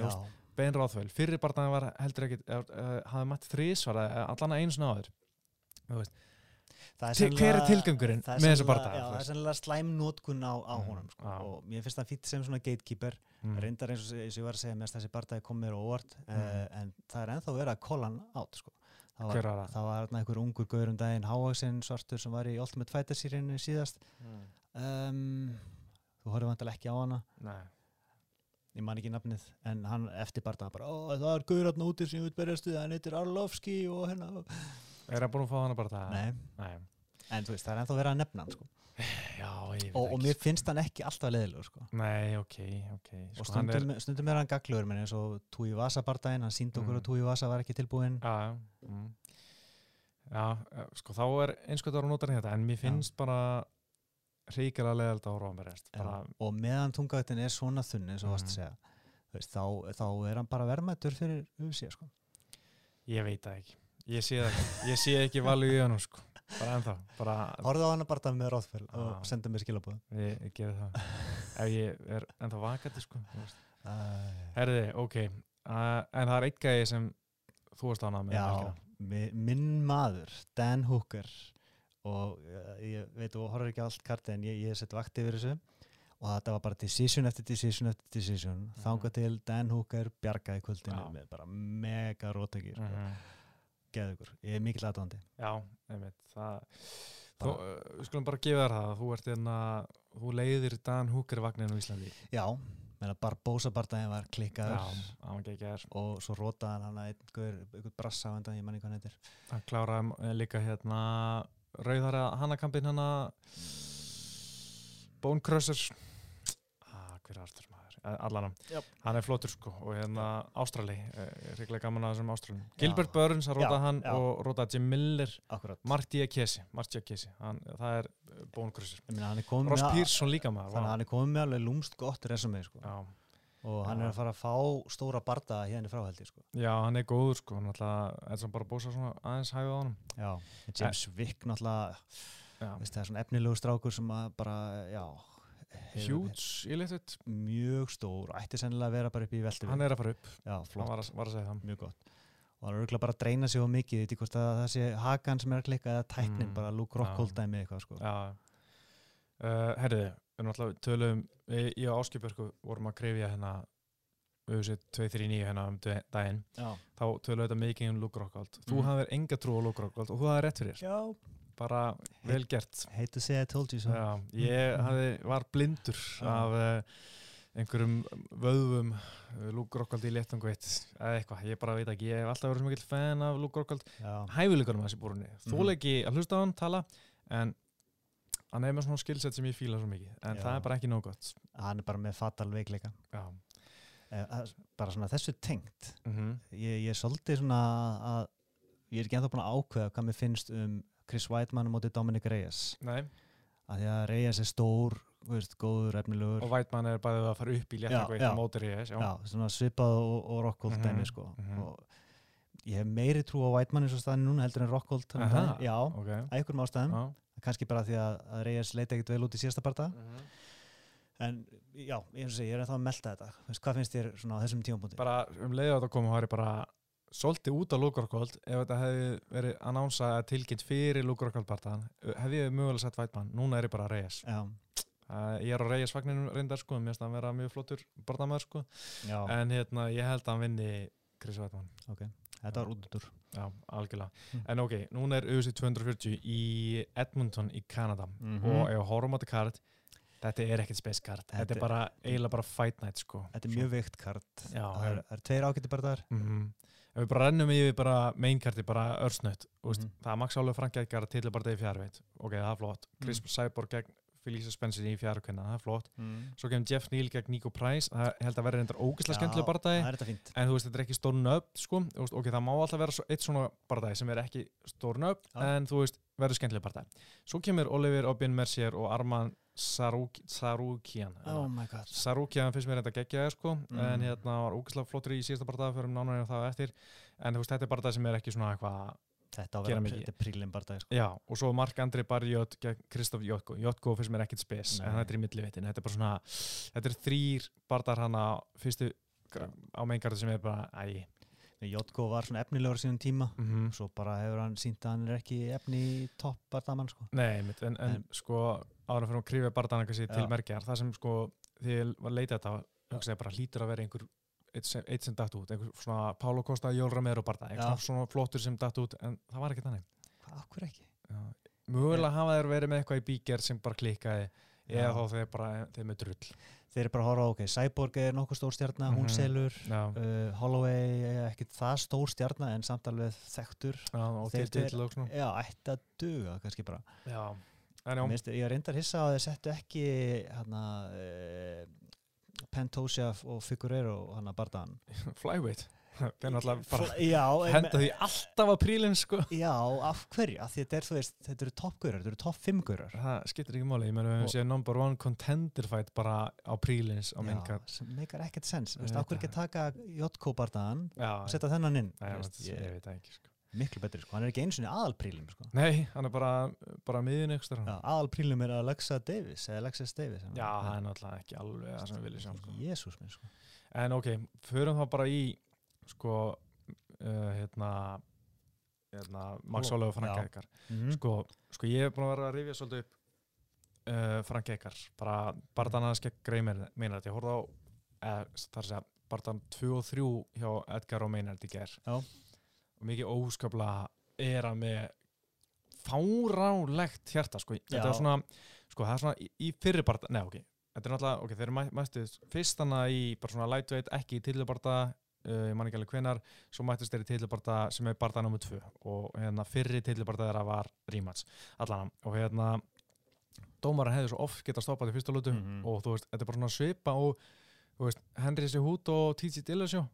Ben Rothwell. Fyrir barndan var heldur ekkit uh, hafði mætt þrísvara, allan að einu svona áður. Til- hver er tilgangurinn er með Já, þú það er sennilega slæm nótkun á, á Mhm, honum sko. og mér finnst það fýtt sem svona gatekeeper. Mm, reyndar eins og, eins og ég var að segja með þessi bardagi kom mér á óvart Mhm. uh, en það er ennþá verið að kolla hann át sko. Það var, það? það var einhver ungur gauður um daginn Háaksinn svartur sem var í Ultimate Fighter sírinu síðast mm, um, þú horfðu vantilega ekki á hana nei ég man ekki nafnið en hann eftir bardaga bara Ó, það er gauður hann úti sem ég vil berjast við hann heitir Arlovski og hérna Er hann búin að fá hana bara það? Nei, Nei. en þú veist, það er ennþá verið að nefna hann sko. Já, og, og mér finnst hann ekki alltaf leðilegur sko. Nei, ok, ok. og Sko, hann stundum, er... stundum er hann gagluður menn eins og Túi Vasa bardaginn, hann síndi okkur Mm. að Túi Vasa var ekki tilbúinn Já, já. Mm. Já, eh, sko, þá er einskvæmt að nota þetta, en mér finnst bara ríkilega leðald að horfa á mér rest. Bara, og meðan tungaveitin er svona þunn eins og mm. segja veist, þá, þá er hann bara verðmættur fyrir UFC sko. ég veit það ekki. Ég sé ekki. Ég sé ekki valið í hann, sko. Bara ennþá. Bara, horfðu á hann bara með ráðfell Já. og senda mér skilabóð ég, ég gerði það. Ef ég er ennþá vakandi, sko. Herði, ok. Uh, en það er eitt gæði sem þú varst ánað með. já, minn maður Dan Hooker og uh, ég veit þú horfður ekki allt karti en ég, ég sett vakt yfir þessu og þetta var bara decision eftir decision eftir decision mm Mhm. þangað til Dan Hooker bjargaði kvöldinu Já. með bara mega rótöki sko. Geðugur, ég er mikill aðdóndi Já, einmitt. Það, Bara- uh, við skulum bara gefa þér það. að Þú ert hérna, þú leiðir Dan Hooker vagninu í Íslandi. já, Barbosa bardaginn var klikkaður Já, hann og svo rótaði hann hann einhver, einhver brassa á endan, ég manni hvað hann heitir Hann kláraði eh, líka hérna rauðara hannakampin hana Bone Crusher ah, hver er aftur Eh, allan hann, Jöp. hann er flottur sko og hérna Ástrali, eh, ríklega gaman að þessum Ástrali. Gilbert Burns, rótaði Já, hann já. og rótaði Jim Miller. Akkurat, Martia Kesi, Martia Kesi hann, það er eh, er komið Ross Pearson líka maður þannig að hann er komið með alveg lúmst gott resumei sko. já, og hann er að fara að fá stóra barda hérna frá held ég sko. já, hann er góður sko hann alltaf, er sem bara bósa svona aðeins hæfið á hann já, James Wick náttúrulega það er svona efnilegu strákur sem að bara, já Huge, ég leit mjög stór, ætti sennilega að vera bara upp í veldu hann er að fara upp, já, hann flott, var að, var að segja það mjög gott og hann er örgulega bara að dreina sig á mikið, veit ég hvort að það sé hakan sem er að klikka eða tæknin, Mm, bara Luke já. Rockhold dæmi eitthvað sko. Já, uh, herriði, við náttúrulega töluðum, ég ég og Áskipjörgu vorum að krefja hérna auðvitað 239 hérna um daginn, já, þá töluðum þetta mikið um Luke Rockhold. Þú Mhm. hafðir enga trú á Luke Rockhold og þú hafði rétt fyrir, já. Bara vel gert. hate to say I told you so. Já, ég hafði, var blindur af uh, einhverjum vöðvum uh, Luke Rockhold í léttungveit eða eitthvað, ég bara veit ekki, ég hef alltaf verið mikill fan af Luke Rockhold, hæfileikunum þessi búrunni, þóleiki að hlusta á hann tala, en hann er með svona skillset sem ég fíla svo mikið, en Já. það er bara ekki nóg gott. hann er bara með fatal veikleika. Já, Eh, bara svona þessu tengt. Mm ég, ég er svolítið svona að ég er ekki ennþá búin að ákveða hvað mér finnst um Chris Weidmann mótið Dominic Reyes Nei, að því að Reyes er stór veist, góður, efnilegur og Vætmann er bæðið að fara upp í já. á mótir í þess, já. já, svipað og, og Rockhold Mhm, dæmi sko mhm. og ég hef meiri trú á Weidmann eins og staðin núna heldur en Rockhold já, Ok, að einhverjum ástæðum já. kannski bara því að, að Reyes leita ekkert vel út í síðasta parta Mhm. en já, ég, ég er ennþá að melta þetta veist, hvað finnst þér svona á þessum tímapunkti Bara um leiðu að koma, það er bara svolítið út á Lugarkvöld ef þetta hefði verið annánsa tilkynnt fyrir Lugarkvöld partaðan, hefði ég mögulega sett Vætmann, núna er ég bara Reyes. já, ég er á Reyes vagninum reyndar sko, mér finnst það að vera mjög flottur barndamæður sko, já, en hérna ég held að hann vinni Chris Vætmann. ok þetta var útudur Já, algjörlega. Mm. En ok, núna er UFC 240 í Edmonton í Kanada Mhm. og ef horfum á þetta kart, þetta er ekkert space kart. Þetta, Þetta er bara, eiginlega bara fight night sko. þetta er mjög veikt kart Já, það er, er tveir ágætti bara þar Mm Ef við bara rennum yfir bara mainkarti, bara örsnött, mm Mhm. það er Max Álega Frank Gækar til bara degi fjárveit, ok, það er flott. Chris Mm. Cyborg gegn Felicia Spencer í fjárkvenna, það er flott. mm. Svo kemur Jeff Neal gegn Nico Price, það held að vera reyndar ógeðslega skemmtileg bardagi. En þú veist, þetta er ekki stórn upp, sko, veist, ok, það má alltaf vera svo, eitt svona bardagi sem er ekki stórn upp, Já. en þú veist, verður skemmtileg bardagi. Svo kemur Oliver Obin Mercier og Arman Sarukian. oh my god Sarukian finnst mér þetta geggjaði, sko, Mm. en hérna var ógeðslega flottur í síðasta bardagi fyrir um nánar en það eftir. En þú veist, þetta er bardagi sem er ekki svona eitthvað, þetta á mikið. þetta er prílin bara dag sko. já, og svo Mark Andri Barriot Kristof Jotko. Jotko finnst mér ekkit spes, Nei. en þetta er í millivittin. Þetta er bara svona, þetta er þrýr bardar hana fyrstu á meingarði sem er bara, æ, Jotko var svona efnilegur sínum tíma mm svo bara hefur hann sínt að hann er ekki efni í topp bardamann sko. Nei, en, en, En- sko áður fyrir að krifja barðan eitthvað sér til Já. merkjar það sem sko, því ég var að leita þetta hugsaði bara hlýtur að vera einhver eitt sem, eitt sem datt út, einhver svona Pálo Costa Jól Romero barða, Já. einhver svona flottur sem datt út en það var ekki þannig hvað, okkur ekki? Já. Mögulega hafa þeir verið með eitthvað í bíker sem bara klikkaði Já. eða þá þeir bara, þeir með drull þeir eru bara að horfa ok, Cyborg er nokkuð stór stjarnar, hún Mhm. selur Já, uh, Holloway er ekkit það stór stjarnar en samt alveg þekktur já og þeir til og svona já, ætti að duga kannski bara Já, en já, Minnst, ég reyndar hissa á að þeir settu ekki hana uh, Pantosia og Figueroa hana bardaðan flyweight. Þeir náttúrulega bara já, en- henda því alltaf að prílinn sko. Já, af hverju? Af því þetta er, eru toppgaurar, þetta eru topp fimmgaurar Það skiptir ekki máli, ég meina við höfum Og- séð number one contender fight bara á prílins á minnkart. sem meikar ekkert sens. Hverju ekki taka Jotko bardaðan Já, og setja þennan inn? Þú ég, veit ekki sko. Miklu betri, sko. hann er ekki eins og aðalprílim sko. Nei, hann er bara, bara miðin ykkur aðalprílim er Alexa Davis eða Alexis Davis Já, það er náttúrulega ekki alveg það sem við viljum sjá sko. Jésús minn sko. En ok, förum þá bara í sko uh, hérna hérna, Max Ó, Ólaug og Frank. Eikar mm. sko, sko ég hef búin að vera að rifja svolítið upp uh, Frank Eikar bara barðan að skegg greið meina þetta ég horfði á eh, þar að segja barðan 2 og 3 hjá Edgar og Maynard í ger Já. Og mikið óskapla er að með fárálegt hjarta sko. þetta er svona sko það er svona í, í fyrri barða nei ok, þetta er náttúrulega ok, þeir eru mæ- mættið fyrst hana í bara svona lightweight ekki í tillubarda uh, ég man ekki alveg hvenar svo mættist þeir í tillubarda sem er barða nr. 2 og hérna fyrri tillubarda þeirra var rematch allan og hérna dómarinn hefði svo oft getað stoppað í fyrsta lutu Mhm. og þú veist, þetta er bara svona svipa og veist, Henry Sehut og T.J. Dillasjó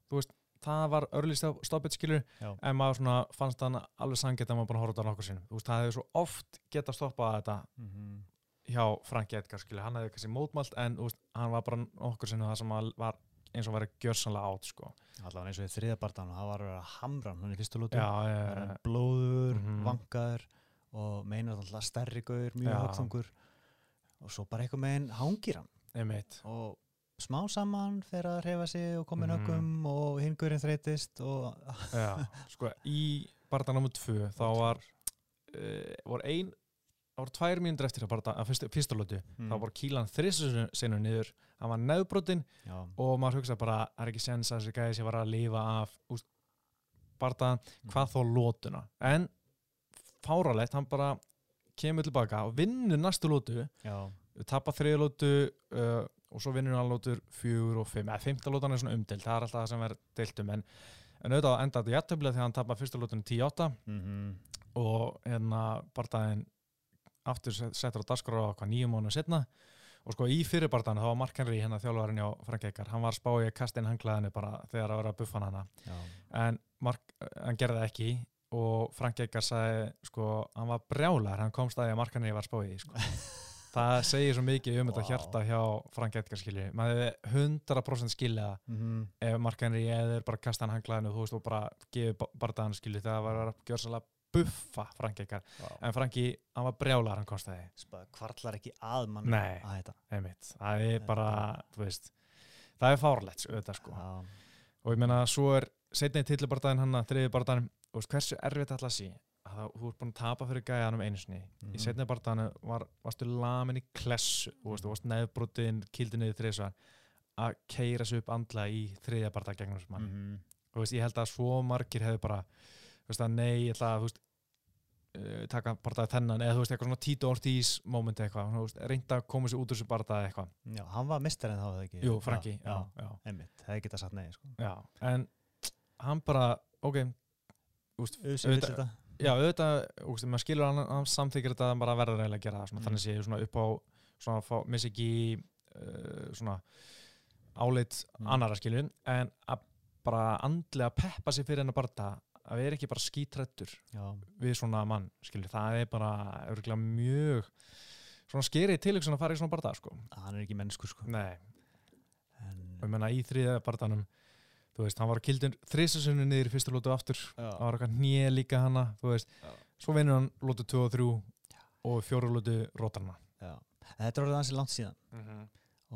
það var early stop- stoppage skilur Já. en maður svona fannst hann alveg sangett að maður bara horfði á nokkur sinnum þú veist, það hefði svo oft getað stoppað þetta Mhm. hjá Franki Edgar skilur, hann hefði kannski mótmælt en veist, hann var bara nokkur sinnum það sem að var eins og verið gjörsanlega átt sko. allavega eins og í þriða bardaðan það var að vera hamran hann í fyrstu lútu já, Það já, já, blóður, Mhm. vangaður og meinar alltaf stærri gaur, mjög högþungur og svo bara eitthvað meginn hangir hann og smá saman fer að reyfa sig og komin Mhm. höggum og hingurinn þreytist og já, sko, í barða nr. 2 þá var uh, var ein það voru tvær mínútur eftir að, barða, að fyrstu, fyrsta lótu Mm. þá var kílan þrissu sinnu niður hann var neðbrotin já, og maður hugsa bara, það er ekki sens að þessi gæði sem var að lifa af úst, barða, Mm. hvað þó lótuna en fáralegt, hann bara kemur tilbaka og vinnur næstu lótu tapar þriði lótu uh, og svo vinnur hann lótur fjögur og fimm. Eða fymta lótan er svona umdelt, það er alltaf það sem er deilt um en, en auðvitað enda þetta jættöflið þegar hann tapar fyrsta lótunum 10-8 mm og hérna barðaðin aftur set- settur á dagskrá á hvað nýjum mánu setna og sko í fyrirbartanu þá var Mark Henry hérna þjálfarinn hjá Frank Eikar hann var að spá í að kasta inn hanglaðinu bara þegar að vera að buffa hana. Já, en Mark, hann gerði það ekki. Og Frank Eikar sagði sko, hann var brjálar, hann komst að því að Mark Henry var að spá í því, sko. það segir svo mikið um þetta Vá. hjarta hjá Frank Eikar skilju, maður hefði 100% skilja Mhm. ef Mark Henry eða bara kasta hann hanglaðinu þú veist og bara gefið bardaðan skilju það var að gjöra svolítið buffa Frank Eikar, já. en Franki hann var brjálar, hann að Spa- kvartlar ekki að mann Nei. að það er bara, þú veist það er fárlegt, auðvitað sko. Og ég meina, svo er setni tillibardaðin hann, þriði bardaðin og hversu erfitt alltaf að það, þú ert búin að tapa fyrir gæjanum einu sinni. Mhm. í setni bardaðinu var, varstu lamin í klessu og veist, þú varst neðbrotin, kildi niður þriðsvar að keira sig upp andla í þriðja bardag gegnum þessum mann Mhm. og veist, ég held að svo margir hefur bara þú veist, að nei, ég ætla að þú veist, uh, taka bardaði þennan eða þú veist, eitthvað svona Tito Ortiz moment eitthvað, þú veist, reynda að koma sér út úr þessu bardaði eitthvað. Já, hann var mistarinn þá eða ekki? Jú, Franki, já, já, já, einmitt, það geta satt nei sko. já, en hann bara, ok Usi vill þetta já, auðvitað, úst, maður skilur hann, hann samþykir þetta bara verður eiginlega að gera það, Mm. þannig sé svona upp á, svona, fá, missi ekki uh, svona áleitt Mm. annara skilur, en að bara andlega peppa sig fyrir hennar barða að vera ekki bara skítrættur við svona mann, skilur, það er bara örgulega mjög svona skerið tilöksun að fara í svona barða, sko hann er ekki mennskur sko. nei, en, og ég menna í þriða barðanum þú veist, hann var kildur þrisasunni niður í fyrstu lótu aftur. Já, það var eitthvað hnið líka hana þú veist, Já. svo vinnur hann lótu 2 og 3 og fjóru lótu rótarna já. En þetta er orðið ansi langt síðan. Mm -hmm.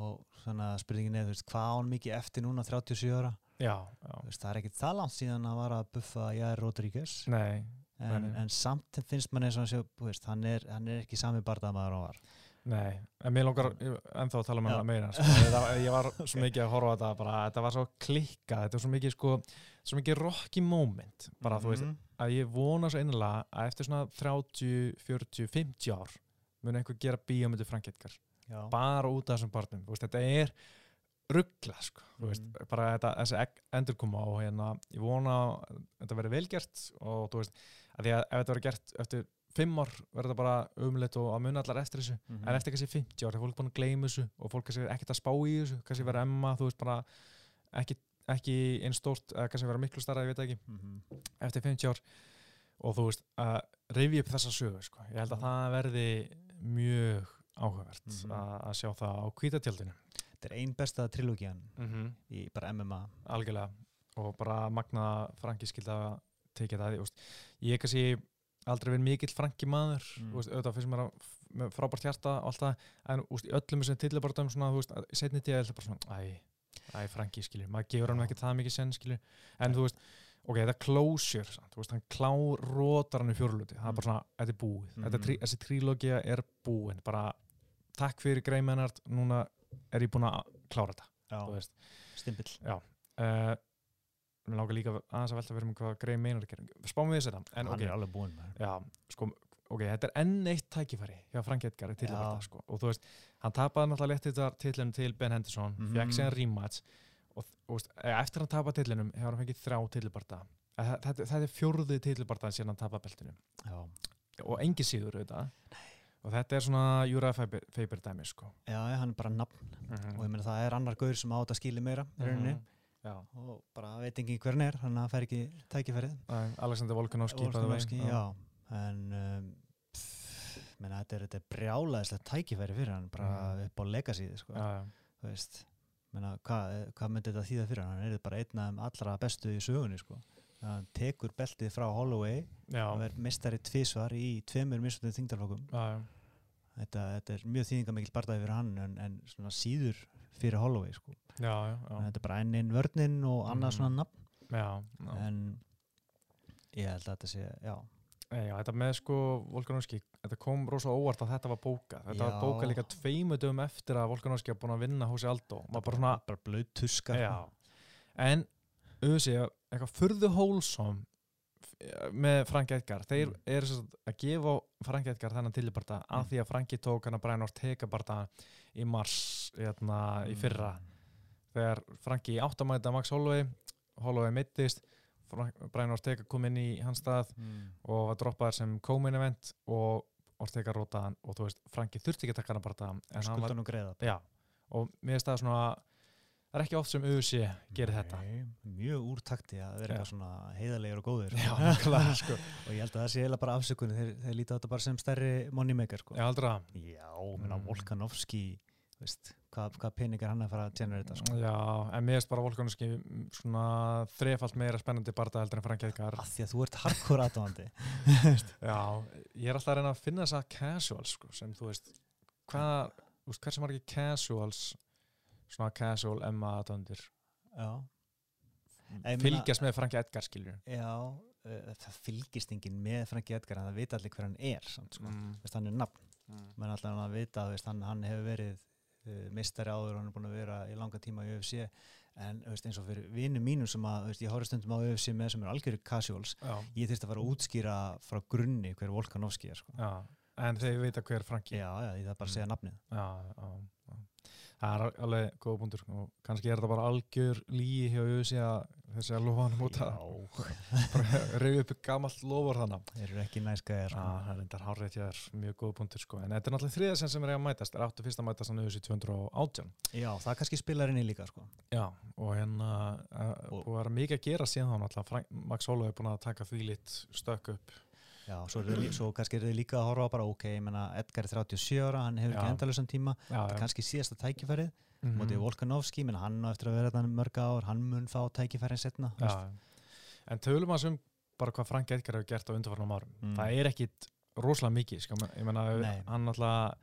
og svona spurningin er, þú veist, hvað á hann mikið eftir núna 37 ára, já, já, veist, það er ekki það langt síðan að vara að buffa Jair Rodríguez. Nei, en, en samt finnst mann eins og hann sé, þú veist, hann er, hann er ekki sami barndamaður á var nei en mér langar ennþá að tala um Já. hann meira sko. það, ég var svo mikið að horfa á þetta bara, þetta var svo klikkað, þetta var svo mikið sko, svo mikið rocky moment bara þú veist, Mhm. að ég vona svo einnilega að eftir svona 30, 40, 50 ár mun einhver gera bíómyndu Edgar já, bara út af þessum barnum, veist, þetta er ruggla, sko, þú veist, Mhm. bara þetta, þessi egg- endurkoma og hérna, ég vona að þetta verði velgert og þú veist, að því að ef þetta verður gert eftir fimm ár verður þetta bara umleitt og að muna allar eftir þessu, Mhm. en eftir kannski 50 ár þegar fólk er búin að gleyma þessu og fólk kannski er ekkert að spá í þessu, kannski verður emma, þú veist, bara ekki, ekki einn stórt, kannski verður miklu starra, ég veit það ekki, Mhm. eftir 50 ár og þú veist, að rifja upp þessa sögu, sko, ég held að það verði mjög áhugavert Mhm. að, að sjá það á kvítatjaldinu þetta er ein besta trilógian mm -hmm. í bara MMA algjörlega og bara magna Franki skildi að tekja það ég er kannski aldrei verið mikill Franki maður Mm. mm. úst, auðvitað finnst mér að með frábært hjarta og allt það en úst, í öllum þessum tillibartum svona, þú veist, að- í setni tíða er þetta bara svona æ, æ Franki skilju, maður gefur hann Já. ekki það mikið senn skilju, en þú veist ok, þetta closure, sant, þú veist, hann klár rótar hann í fjórluti, það er bara svona þetta er búið, mm. þetta, þessi trílógia er búin, bara takk fyrir Greimennart, núna er ég búin að klára þetta, þú já, veist stimpill uh, mér langar líka aðeins að velta fyrir mig hvað Grey Maynard gerir. Spáum við þess þetta en hann ok, er maður. já, sko, ok, þetta er enn eitt tækifæri hjá Frank Edgar sko. og þú veist, hann tapaði náttúrulega létt þetta titlunum til Ben Henderson, mm Mhm. fekk síðan rematch. Og, og veist, eh, eftir hann tapaði titlunum hefur hann fengið þrjá tillabarta þetta, þetta er fjórði tillabarta síðan hann tapaði beltinu. Já, og engi síður auðvitað. Og þetta er svona Júra Faber dæmi sko. já, hann er bara nafn. Mm og ég meina það er annar gaur sem á þetta skili meira í rauninni Já, og bara veit ekki hver hann er þannig að það fær ekki tækifærið Alexander Volkanovski. Volkanovski, já en um, pff, meina, þetta er, þetta er brjálæðislegt tækifæri fyrir hann bara Mhm. upp á legacyði sko. Já, já. hvað, hvað myndi þetta þýða fyrir hann hann er bara einn af allra bestu í sögunni sko. hann tekur beltið frá Holloway Já, og er mistari tvísvar í tveimur já, já. þetta, þetta er mjög þýðingamikil bardaði fyrir hann en, en svona síður fyrir Holloway sko. já, já, já. þetta er bara enn inn vörnin og annað Mhm. svona nafn en ég held að þetta sé já, já, þetta með sko Volkanovski, þetta kom rosa óvart að þetta var bókað. Þetta Já. var bókað líka tveimu dögum eftir að Volkanovski var búin að vinna Hósi Aldó. Var bara svona, bara blöð tuska já. En, auðvitað, eitthvað furðu hólsom með Frank Edgar. Þeir Mm. eru svo að gefa Frank Edgar þennan tillibarta Mm. af því að Franki tók hann að Brian Ortega barta í mars, hérna, í fyrra. Þegar Franki áttamæta Max Holloway, Holloway mittist, Brian Ortega kom inn í hans stað mm. og var droppaður sem co-main event og Ortega rótaðan og þú veist, Franki þurfti ekki að taka hann var, skuldan og greiða já, og mér finnst það svona það er ekki oft sem UFC gerir þetta mjög úrtakti að vera eitthvað svona heiðarlegur og góður Já, nákvæmlega, sko. og ég held að það sé eiginlega bara afsökunni þeir, þeir líta þetta bara sem stærri moneymaker sko. Já, aldrei það. Já, menna Mm. Volkanovski veist, hvað, hvað peningar hann að fara að generata sko. Já, en mér finnst bara Volkanovski svona þrefalt meira spennandi barða heldur en Frank Edgar. að því að þú ert hardcore aðdóðandi Já, ég er alltaf að reyna að finna þessa casuals, sko, sem þú veist, hvað, veist, hversu margir casuals, svona casual Emma aðdöndir, Já Ég meina- fylgjast með Frank Edgar, skiljur. Já, uh, það fylgist enginn með Franki Edgar en það vita allir hver hann er samt, sko. Mm. Veist, hann er nafn, Mm. menn alltaf hann að vita veist, hann, hann hefur verið uh, mistari áður og hann er búin að vera í langa tíma í UFC en veist, eins og fyrir vinnu mínum sem að veist, ég horf stundum á UFC með sem er algjörðu casuals Já, ég þurfti að fara að útskýra frá grunni hver Volkanovski er sko. en þeir vita hver Franki. já, já, ég þarf bara að segja nafnið Já, já, já. Það er al- alveg góða búndur og kannski er þetta bara algjör líi hjá Jössi að þessi að lofa hann bara reyfi upp gamalt lofur þannig. þeir eru ekki næskæðir Já, sko. það er endar hárreit hjá þér, mjög góða búndur sko. En þetta er náttúrulega þriða sem er að mætast, er áttu fyrst að mætast hann Jössi 218. já, það kannski spilar í líka sko. Já, og hérna uh, Og- búið að vera mikið að gera síðan þá náttúrulega. Max Holloway er búin að taka því lit stökk upp. Já, svo, er svo kannski er þið líka að horfa bara ok, ég menna Edgar er 37 ára, hann hefur Já. ekki endalösan tíma Já, þetta er kannski síðasta tækifærið Mhm. mótið Volkanovski, menn hann á eftir að vera þetta mörg ár, hann mun fá tækifærin setna Já, en tölum að sem bara hvað Frank Edgar hefur gert á undarfarnum árum. Mm. Það er ekkit rosalega mikið, sko, ég menna, hann alltaf,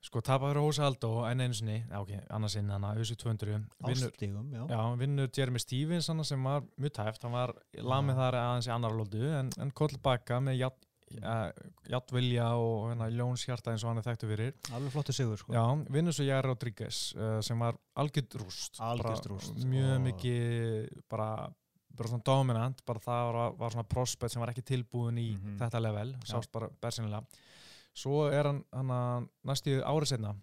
sko, tapar fyrir Hósa Aldó enn einu sinni, já, ok, annars inn hann að USA 200, vinnur, ástígum, já, já, vinnur Jeremy Stevens hann sem var mjög tæft, hann var lamið þar aðeins í annar lótu, en, en koll baka með ját, uh, játvilja og hérna, Jóns hjarta eins og hann er þekktu fyrir. alveg flottu sigur sko. Já, vinnur svo Jari Rodríguez uh, sem var algjörd rúst. Algjört Bara rúst, Mjög og- mikið bara, bara svona dominant. Bara það var, var svona prospect sem var ekki tilbúin í Mhm. þetta level, sást bara bersinilega Svo er hann, hann næstu árið setna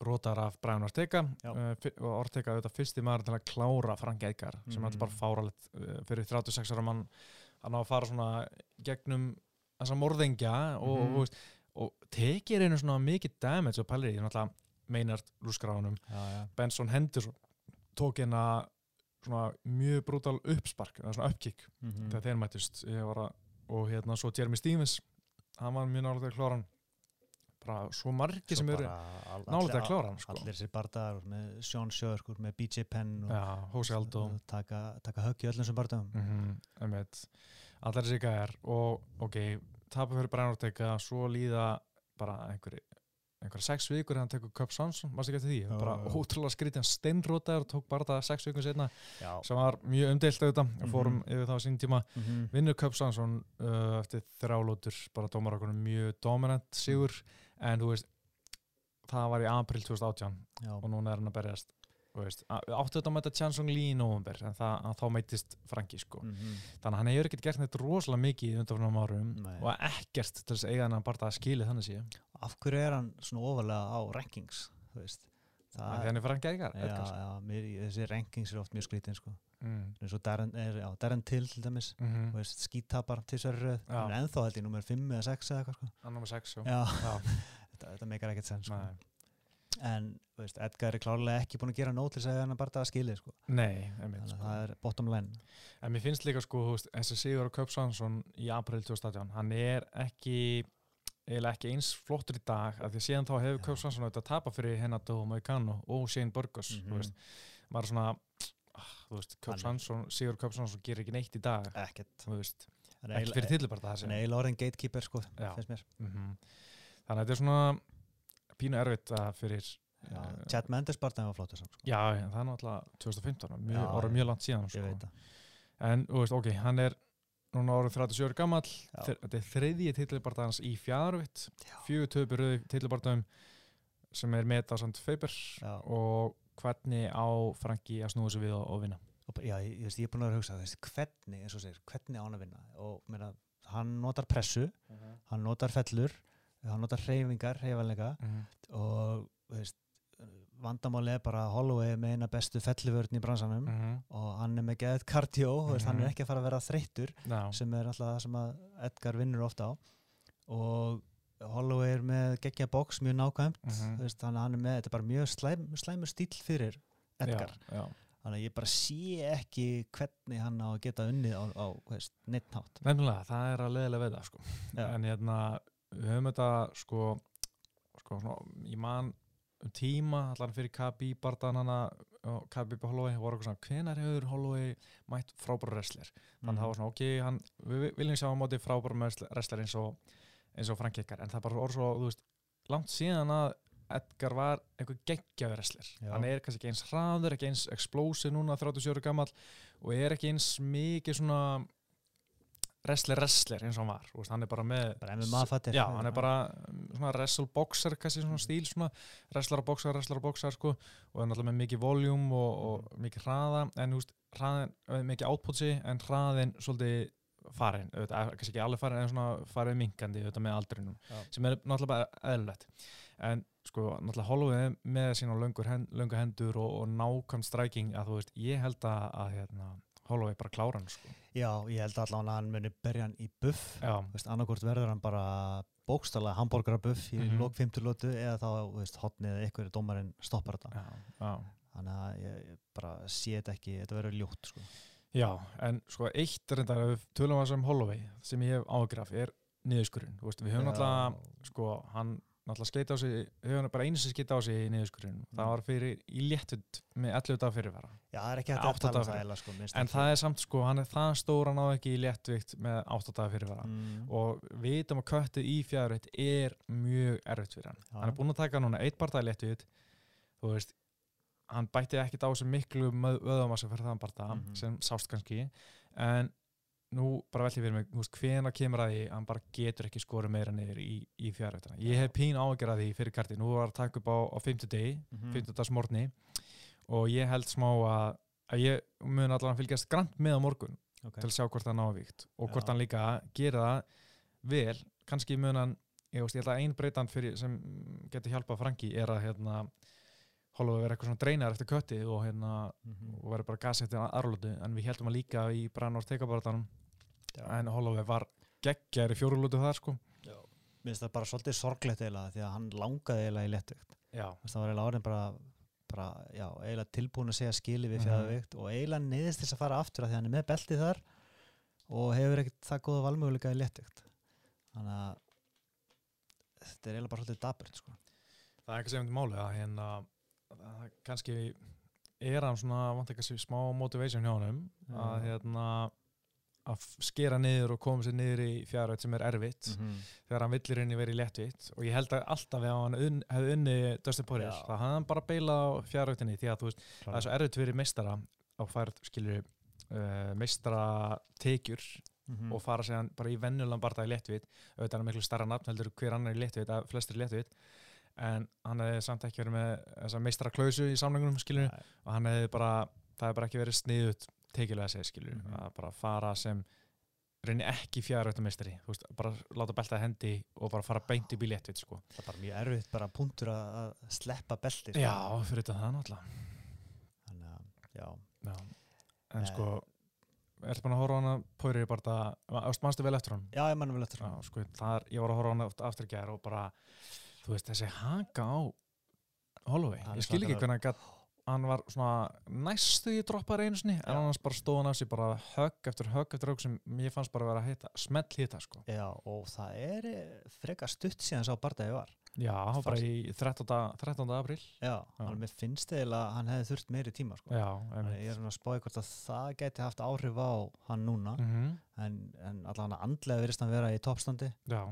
rótar af Brian Ortega uh, fi- og Ortega auðvitað fyrsti maður til að klára Frank Edgar sem Mhm. er bara fáralegt uh, fyrir 36 ára mann hann á að fara svona gegnum þessa morðingja og, Mhm. og, og tekið einu svona mikið damage og pælir í því náttúrulega Maynard lúskráðunum. Benson Henderson tók hérna svona mjög brútal uppspark svona uppkick Mm þegar þeir var að, og hérna svo Jeremy Stevens hann var mjög nálega að klára hann bara svo margir sem eru nálega að klára hann sko. allir sér bardaðar með Sean Shirk með BJ Penn og, Hosea Aldo. og taka, taka högg í öllum sem bardaðum mm -hmm, allar þessi gæðar og ok, tapa fyrir Brian Ortega svo líða bara einhverju einhverja sex vikur hann tekur Cup Samson mást ekki eftir því, bara ótrúlega skrítið hann steinrótaður tók bara það sex vikur setna já, sem var mjög umdeilt auðvitað mm Mhm. fórum yfir það á sín tíma mm -hmm. vinnur Cup Samson uh, eftir þrjálótur bara dómar okkur mjög dominant sigur en þú veist það var í april 2018 já, og núna er hann að berjast áttu þetta að mæta Chansung Lee í november en það, að þá mætist Franki sko. mm -hmm. þannig að hann hefur ekkert gert neitt rosalega mikið í undanfjörnum árum Nei. og ekkert til þess að eiga hann að skili þannig sé af hverju er hann svona ofalega á rankings þú veist það er hann er Edgar, já, já, mér, þessi rankings eru oft mjög skrítin sko. Mm. eins og Darren, er, Till til dæmis Mm -hmm. veist, skítapar til sér röð er ennþá held í nummer 5 eða 6 eða eitthvað sko. er með 6 já. já, þetta, þetta meikar ekkert sens sko. En veist, Edgar er klárlega ekki búin að gera nót til þess að hann bara að skilja sko. Nei, einmitt, þannig að sko. það er bottom line En mér finnst líka sko, þú veist, þessi Sigur og Köp Svansson í april 2018, hann er ekki eiginlega ekki eins flottur í dag af því að síðan þá hefur Já. Köp Svansson auðvitað að tapa fyrir Henato Moicano og Shane Burgos veist, maður er svona ah, Hann- Svansson, Sigur Köp Svansson gerir ekki neitt í dag ekkert. er ekki fyrir tillibarta þessi. er eiginlega orðin gatekeeper sko, mm þannig að þetta er svona pínu erfitt að fyrir Já, eh, Chad Mendes bara var flottur sko. já, já, það er náttúrulega 2015 mjög, Já, já. mjög langt síðan sko. það. En, þú veist, ok, hann er núna orðið 37 ára gamall, Já. þe- þetta er þriðji titlibartans í fjárvitt, fjögur töpur rauði titlibartanum sem er meta samt Já. og hvernig á Franki að snúða sig við og, og vinna. Og já, ég, ég, er búin að hugsa veist, hvernig, eins og segir, hvernig á hann að vinna? Og meina, hann notar pressu hann notar fellur hann notar hreyfingar, hreyfanleika og þú veist, vandamáli er bara að Holloway er með eina bestu felluvörn í bransanum Mhm. og hann er með geðið kardió mm hann er Mhm. ekki að fara að vera þreyttur Já, sem er alltaf það sem Edgar vinnur ofta á og Holloway er með geggja box mjög nákvæmt þú veist, þannig að hann er með, þetta er bara mjög slæm, slæmur stíl fyrir Edgar já, já. þannig að ég bara sé ekki hvernig hann á að geta unnið á, á veist, neitt hátt Nefnilega, það er að leiðilega við það sko. En hérna við höfum þetta sko, sko svona, ég man um tíma allan fyrir KB barðan hana og KB Holloway voru eitthvað svona hvenar hefur Holloway mætt frábæra wrestler? Þannig að það var svona ok, hann, við viljum sjá á móti frábæra wrestler eins og eins og Frank Edgar, en það bara voru svo þú veist, langt síðan að Edgar var einhver geggjaður wrestler. Já. hann er kannski ekki eins hraður, ekki eins explosive núna 37 ára gammal og er ekki eins mikið svona wrestler wrestler eins og hann var veist, hann er bara með bara MMA fattir. Já, hann er bara svona wrestle boxer kannski svona stíl svona wrestler og boxer, wrestler og boxer sko og er náttúrulega með mikið voljúm og, og mikið hraða en þú veist, hraðin, eh, mikið outputsi en hraðin svolítið farin, auðvitað, kannski ekki alveg farin en svona farið minkandi auðvitað með aldrinum Já. sem er náttúrulega bara eðlulegt en sko, náttúrulega Holloway með löngur hend, löngu hendur og, og nákvæm stræking að þú veist, ég held að, að hérna, Holloway bara klára hann sko Já, ég held allan að hann muni berja hann í buff annarkort verður hann bara bókstala hambúrgarabuff í mm. -hmm. lók 50 lótu eða þá, hotnið eða einhverju dómarinn stoppar þetta já, já þannig að ég, bara sé þetta ekki þetta verður ljótt sko. Já, en sko eitt reyndar tölum að sem Holloway sem ég hef ágraf er niðurskurinn við höfum náttúrulega, sko, hann náttúrulega skeita á sig, höfum bara einu sem skeita á sig í niðurskurinn, það Mm. var fyrir í léttut með 11 dag fyrirvara Já, það er ekki hægt að tala um það eða sko, en ekki. það er samt sko, hann er það stór hann á ekki í léttvikt með 8 dag fyrirvara mm. og við vitum að köttið í fjárveitt er mjög erfitt fyrir hann Já. hann er búinn að taka núna eitt barða í léttvikt þú veist, hann bætti ekkit á sig miklu vöðamassa fyrir þann barða Mhm. sem sást kannski en nú bara velti fyrir mig, hvena kemur að því að hann bara getur ekki skorið meira niður í, í fjárveitana. Ég hef pín ágjörð að því fyrir karti, nú var að taka upp á, á 50 degi, Mhm. 50 dags morgni og ég held smá að, að ég mun allan að fylgjast grant með á morgun okay. til að sjá hvort það ná víkt og hvort Já. hann líka gera það vel, kannski mun hann ég, veist, ég held að ein breytan fyrir sem getur hjálpað Franki er að hérna Holloway verið eitthvað svona dreinar eftir kötti og hérna mm og verið bara gas eftir aðrlótu en við heldum að líka í Brannórs teikabarðanum en Holloway var geggjar í fjórulótu þar sko Mér finnst það bara svolítið sorglegt eiginlega því að hann langaði eiginlega í léttvikt já, það var eiginlega orðin bara, bara já, eiginlega tilbúin að segja skili við Mhm. fjæðavikt og eiginlega neyðist þess að fara aftur að því að hann er með beltið þar og hefur ekkert það góða valmöguleika í léttvikt þannig að þetta er eiginlega bara svolítið daburt sko. það er ekki sem máli að hérna að kannski er hann svona vant ekki smá motivation hjá hann að Já. hérna að skera niður og koma sér niður í fjárvægt sem er erfitt -hmm. þegar hann villir í verið léttvitt og ég held að alltaf ef hann unn, hefði unni Dustin Poirier, það hafði hann bara beila á fjárvægtinni því að þú veist, það er svo erfitt fyrir meistara á færð, skilur uh, meistara tekjur Mhm. og fara sér bara í vennulan barða í léttvitt auðvitað er miklu starra nafn heldur hver annar í léttvitt að flestir í léttvitt en hann hefði samt ekki verið með meistara klausu í samlengunum Nei. og hann hefði bara, það hefði bara ekki verið sniðut tekilega að segja skilur Mhm. að bara fara sem reynir ekki veist, bara láta beltaði hendi og bara fara beint upp í léttvitt sko. það er bara mjög erfitt bara punktur að, sleppa beltið sko. Já, fyrir þetta það náttúrulega þannig að, já Já. En Nei. sko ertu búin að horfa á hana Poirier bara, mannstu vel eftir hann já, ég mannum vel eftir Já, sko, það er, ég var að horfa á hana aftur í gær og bara, þú veist, þessi haka á Holloway, Hann er ég skil ekki hvernig hann gat, hann var svona næstu í droppaði einu sinni, en annars bara stóð hann af sér bara högg eftir högg eftir högg sem ég fannst bara að vera að hita, smelt hita, sko. já, og það er eh, frekar stutt síðan sá bardagi var Já, hann var bara í 13. 13. april. já, Já. hann mér finnst eða að hann hefði þurft meiri tíma sko. Já, að ég er svona að spáði hvort að það geti haft áhrif á hann núna mm -hmm. en, en allan að andlega verist hann vera í toppstandi Já,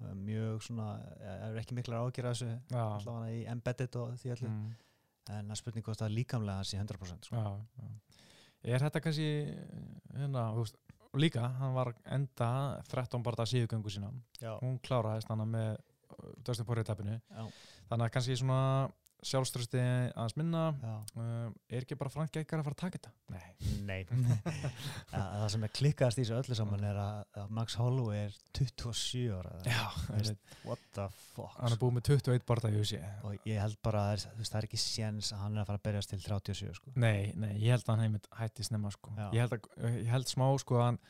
mjög svona, er ekki miklar ágjur af þessu allan í embedded og því allir Mm, en það er spurning hvort það líkamlega í 100% sko. já, já. Er þetta kannski, hérna, veist, líka, hann var enda 13 barða síðugöngu sína. já, hún kláraðist hann með Poirier tapinu já, þannig að kannski svona sjálfströsti aðeins minna. Já. um, er ekki bara Frank Geikar að fara að taka þetta? Nei Nei. Það sem er klikkaðast í þessu öllu saman er að, að Max Holloway er 27 ára what the fuck? Hann er búið með 21 barða í húsi. Og ég held bara að það er- það er ekki séns að hann er að fara að berjast til 37 sko. Nei, nei, ég held að hann heimitt hætti snemma sko. Ég, held að, ég held smá sko að hann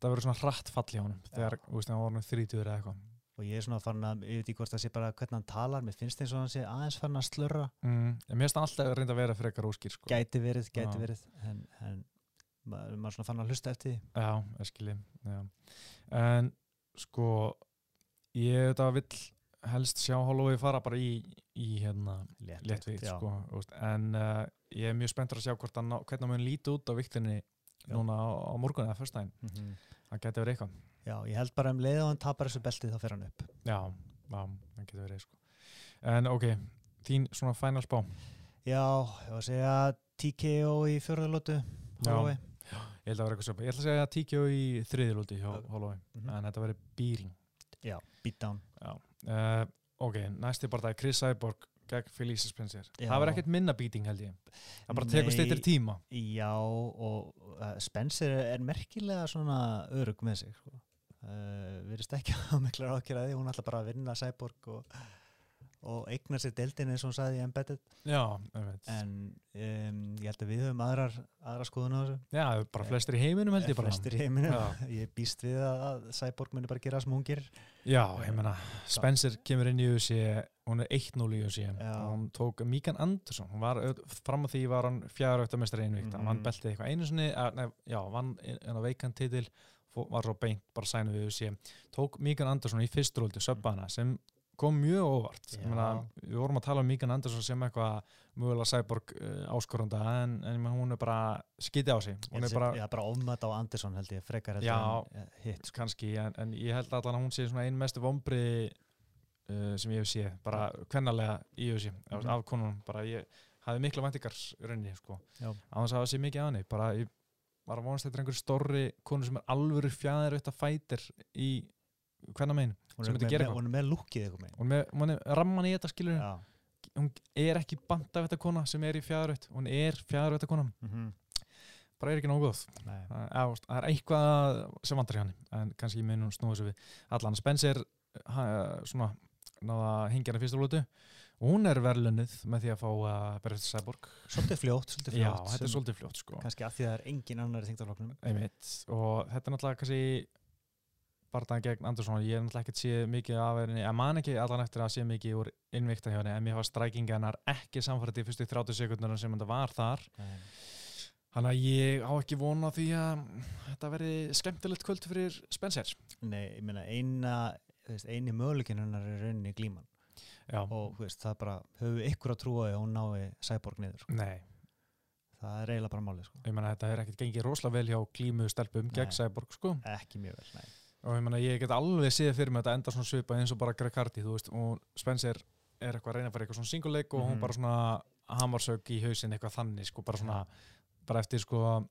það verður svona hratt fall í honum þegar, hann hann 30 eða eitthvað og ég er svona farin að, ég veit ekki hvort það sé bara hvernig hann talar, mér finnst eins og hann sé aðeins farin að slurra, mm, mér finnst það alltaf reynda að vera frekar óskýr sko. gæti verið, gæti Já. verið en, en maður, maður svona farin að hlusta eftir því Já, ég skilji já. En sko ég þetta vill helst sjá Holloway fara bara í, í hérna léttvíkt já. sko, en uh, ég er mjög spenntur að sjá hvernig hann mun líti út á viktinni núna á, á morgun eða fyrstæðin, Mhm. það geti verið eitthvað já, ég held bara um leið og hann tapar þessu beltið þá fer hann upp Já, já, það geti verið sko. En ok, þín svona final spá já, ég var að segja TKO í fjörðalótu Holloway Ég held að vera eitthvað svo Ég ætla að segja TKO í Ok. Holloway Mhm. en þetta verið býring já, beatdown uh, Ok, næsti bara það er Chris Cyborg gegn Felicia Spencer Já. Það var ekkert minna beating held ég Það bara tekur steytir tíma Já, og uh, Spencer er merkilega svona örug með sig sko. Uh, Virðist ekki að mikla ákjæraði, hún ætla bara að vinna Cyborg og, og eigna sér deildin eins og hún sagði í Embedded. Já, en um, ég held að við höfum aðrar, aðra skoðun á þessu. Já, bara flestir í heiminum held ég bara. Flestir í heiminum, Já. ég býst við að, Cyborg muni bara gera sem hún gerir. Já, ég meina Spencer kemur inn í UFC hún er 1-0 í Já. og hún tók Míkan Andersson hún var, fram að því var hann fjara öftamestari einvíkt, hann vann Mhm. beltið eitthvað einu sinni að, nei, já, vann en á veikan titil. fó- var svo beint bara sænu við UFC tók Míkan Andersson í fyrstróldi söbbana sem kom mjög óvart meina, við vorum að tala um Míkan Andersson sem eitthvað mögulega cyborg uh, áskorunda en, en hún er bara skiti á sig hún er bara bara ofmætt á Anderson held ég, frekar Já. en eh, hitt sko. kannski, en, en ég held að hún sé svona einn mestu vombri uh, sem ég hef séð, bara kvennalega í UFC, Mhm. af konunum bara ég hafði mikla væntingar rauninni sko. Á þess að það sé mikið að henni bara ég var að vonast þetta einhver stórri konu sem er alvöru fjæðir auðvitað fætir í hvenna megin Hún er með, með, hún er með lúkið eitthvað með hún er, hún er ramman í þetta skilur Já, hún er ekki banta þetta kona sem er í fjæðir hún er fjæðir auðvitað kona mhm, bara er ekki nógu góð. Nei. Það er eitthvað sem vantar hann en kannski ég mun snúa þessu við. Allan Spencer ha, svona náða hingja hann í fyrsta lótu og hún er verðlunnið með því að fá að berja eftir Cyborg. Svolítið fljótt, svolítið já, fljótt. þetta er svolítið fljótt sko. Kannski af því að það er engin annar í þingdarflokknum einmitt. Og þetta er náttúrulega kannski barðan gegn Andersson ég er náttúrulega ekkert séð mikið af henni. Ég man ekki allan eftir að sé mikið úr innvikta hjá henni en mér var strækinga hennar ekki samfærið í fyrstu 30 sekundunum sem þetta var þar. Þannig að ég á ekki vona því að þetta verði skemmtilegt kvöld fyrir Spencer. Nei, ég meina eina eini möguleikin hennar er rauninni glíman Já, og veist, það er bara, höfum við ykkur að trúa að hún nái Cyborg niður sko. það er eiginlega bara málið, sko. ég menna þetta er ekkert gengið rosalega vel hjá glímu stelpum gegn. Cyborg, sko. ekki mjög vel, nei Og ég menna ég get alveg séð fyrir mig að þetta enda svona svipað eins og bara Greg Hardy, þú veist, og Spencer er eitthvað að reyna að fara í eitthvað svona singuleik og hún Mhm. bara svona hamarsög í hausinn eitthvað þannig, sko, bara svona, bara eftir, sko,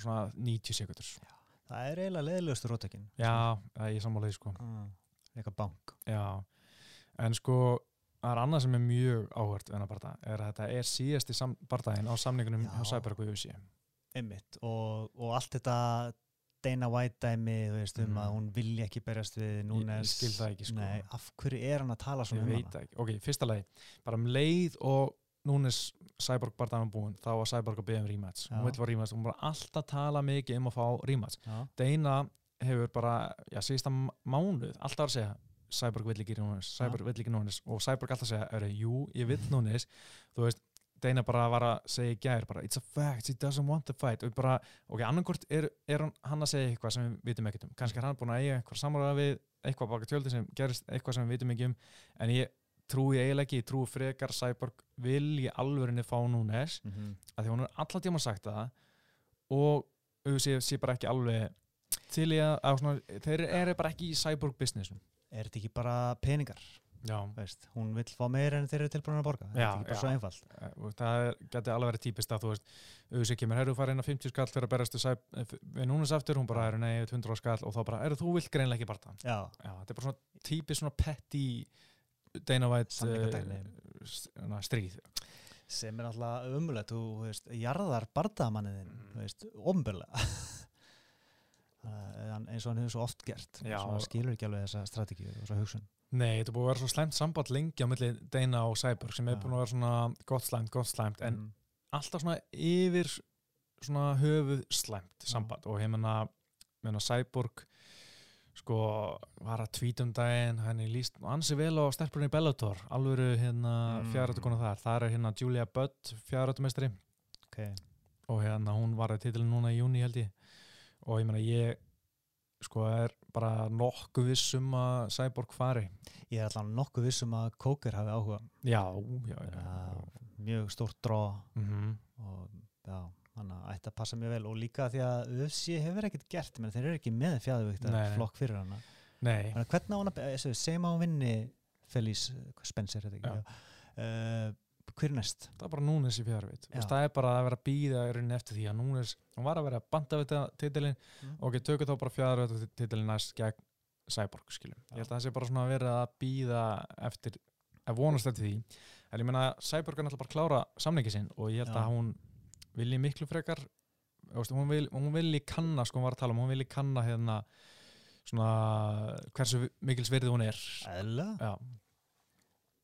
svona 90 sekundur. það er eiginlega leðilegustu rótökin Já, það er ég sammálaði, sko. ah, eitthvað bank Já, en sko það er annað sem er mjög áhört við hennar barða, er að þetta er síðasti sam barðaðin á samningunum Já. hjá Cyborg og UFC einmitt og, og allt þetta Dana White dæmi, þú veist, um Mm. að hún vilja ekki berjast við Núnes ég skil það ekki, sko. Nei, af hverju er hann að tala ég svona um hana? ok, fyrsta lagi bara um leið og Núnes Cyborg barðaðin búin, þá var Cyborg að beða um rematch hún vil fá rematch, hún var alltaf að tala mikið um að fá rematch, Dana hefur bara, já, síðasta mánuð alltaf að segja, Cyborg vill ekki Núnes Cyborg vill ekki Núnes og Cyborg alltaf segja, er, jú, ég vill Núnes þú veist, Dana bara var að segja í gær bara, it's a fact, he doesn't want to fight. Og bara, ok, annarkort er, er hann, að segja eitthvað sem við vitum ekkert um. Kannski er hann búin að eiga eitthvað samræða við eitthvað baka tjöldi sem gerist eitthvað sem við vitum ekki um. En ég trúi eiginlega ekki, ég trúi frekar Cyborg vil í alvörinni fá Núnes mm -hmm. að því hún er alltaf tíma sagt það og auðvitað sé bara ekki alveg til í að, að svona, þeir eru bara ekki í cyborg businessum er þetta ekki bara peningar? Veist? Hún vill fá meira en þeir eru tilbúin að borga er þetta ekki bara já. svo einfalt? og það er, geti alveg verið típist að þú veist auðvitað kemur, herru fara inn á 50 skall fyrir að berast við, eh, við núnas aftur, hún bara er nei, 100 skall og þá bara, eru þú vilt greinlega ekki barta Já, já, þetta er bara svona típist svona White Sannleikadæmi. uh, stríð sem er alltaf umulegt þú veist, jarðar bardamanniðin Mm. þú veist, omburlega eins og hann hefur svo oft gert Já. hann skilur ekki alveg þessa strategíu og svo hugsun Nei, þetta er búið að vera svo slæmt samband lengi á milli Dana og Cyborg sem er Já. búin að vera svona gott slæmt, gott slæmt en Mm. alltaf svona yfir svona höfuð slæmt Já. samband og ég menna, Cyborg sko var að tweet um daginn henni líst ansi vel á stelpurinn í Bellator alvöru hérna Mm. fjárhættu konar þar það er hérna Julia Budd fjárhættumestari ok, og hérna hún var að titilin núna í júni held ég og ég meina ég sko er bara nokkuð viss um að Cyborg fari. Ég er allan nokkuð vissum að Kóker hafi áhuga. Já, já, já, ja, mjög stórt drá. Mm og já, ætti að passa mjög vel. Og líka því að UFC hefur ekkert gert menn þeir eru ekki með fjæðuvíktar Nei, nei. flokk fyrir hana. Nei, Þannig að hvernig á að, eh, segjum að hún vinni Felice Spencer er þetta Já. já. Uh, hver er næst? það er bara núnes í fjárveit Já. það er bara að vera að býða í rauninni eftir því að núnes, hún var að vera að banda við þetta titilin Mm. og ok, tökum þá bara fjárveit titilin næst gegn Cyborg, skiljum. Ég held að það sé bara svona að vera að býða eftir, að vonast eftir því. En ég meina, Cyborg er náttúrulega bara að klára samningi sinn og ég held Já. að hún vilji miklu frekar, hún, vil, hún vilji kanna, sko hún var að tala um, hún vilji kanna hérna svona hversu mikils virði hún er. Æðla? Já,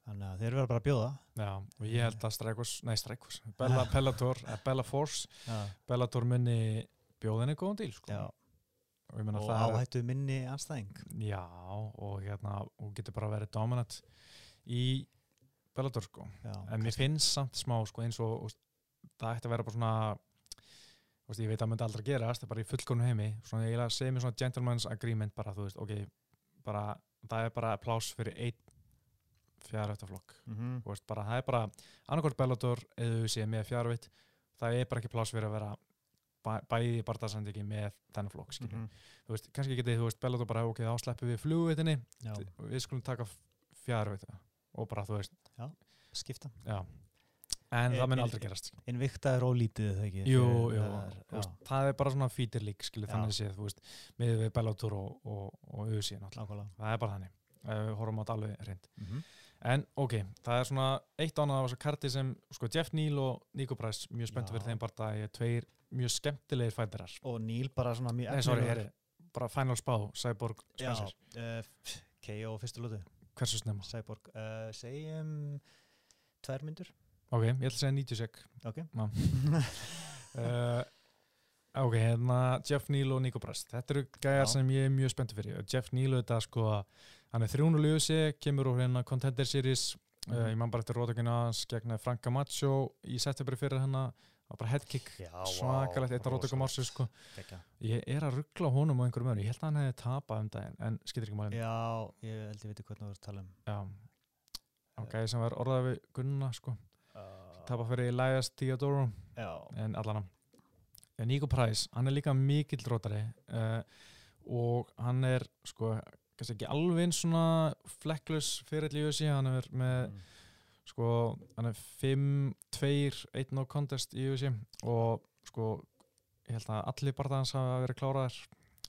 Þannig að þeir eru bara að bjóða. Já, og ég held að Strækos, nei Strækos, Bella, Bellator, eh, Bella Force, Bellator munni bjóðinni góðan díl, sko. Og og það er, áhættu minni anstæðing Já, og hérna hún getur bara verið dominant í Bellator sko. Já, en mér finnst samt smá sko eins og úst, það ætti að vera bara svona úst, ég veit að það myndi aldrei gerast það er bara í fullkomnu heimi. Svona ég segi mér svona gentleman's agreement bara þú veist, ok, bara það er bara pláss fyrir einn fjárhættaflokk. Mm -hmm. þú veist, bara, það er bara annarkort Bellator eða þú sé með fjárhætt það er bara ekki pláss fyrir að vera bæ, bæði barndasandiki með þennan flokk skiljum Mhm. þú veist, kannski getið, þú veist, Bellator bara, ok, þá sleppum við flugvitinni, Já, við skulum taka fjárvita og bara, þú veist, skipta. Já. En það mun eh, aldrei gerast. Invicta er ólítið þegar ekki? Jú, jú, er, veist, já, það er bara svona fítir lík, skilu, Já. þannig séð, þú veist með við Bellator og, og, og UC náttúrulega, nákvæmlega. Það er bara þannig. Við horfum á þetta alveg reynd mm -hmm. En ok, það er svona eitt annað af þessu karti sem, sko, Jeff Neal og Nico Price, mjög spenntu Já. fyrir þeim bara það er tveir mjög skemmtilegir fætarar Og Neil bara svona mjög nei, sorry, herri, bara Final Spá, Cyborg Já, Spencer, uh, KO fyrstu lótu hversu snemma? Cyborg, uh, segjum tvær myndur. Ok, ég ætla að segja 90 sek. Ok. Uh, ok, hérna Jeff Neal og Nico Brest þetta eru gæjar Já. sem ég er mjög spenntur fyrir. Jeff Neal þetta sko hann er 300 ljósi, kemur úr hérna Contender Series. Uh, Mhm. ég man bara eftir rótökina hans gegn Franka Macho í september fyrir hennar var bara headkick. Svakalegt einn rótökum ársins sko. Ég er að ruggla honum á einhverjum öðru ég held að hann hefði tapað um daginn en skilur ekki máli. Já, ég held ég veit hvað þú ert að tala um. Já. Ok, sem var orðað við Gunna sko. uh, tapað fyrir Elias Theodoro en allan en Nico Price, hann er líka mikill rótari uh, og hann er sko, kannski ekki alveg eins svona flekklus fyrir í UFC, hann er með mm. sko, hann er 5-2 1 no contest í UFC og sko, ég held að allir bara hans hafa verið kláraðir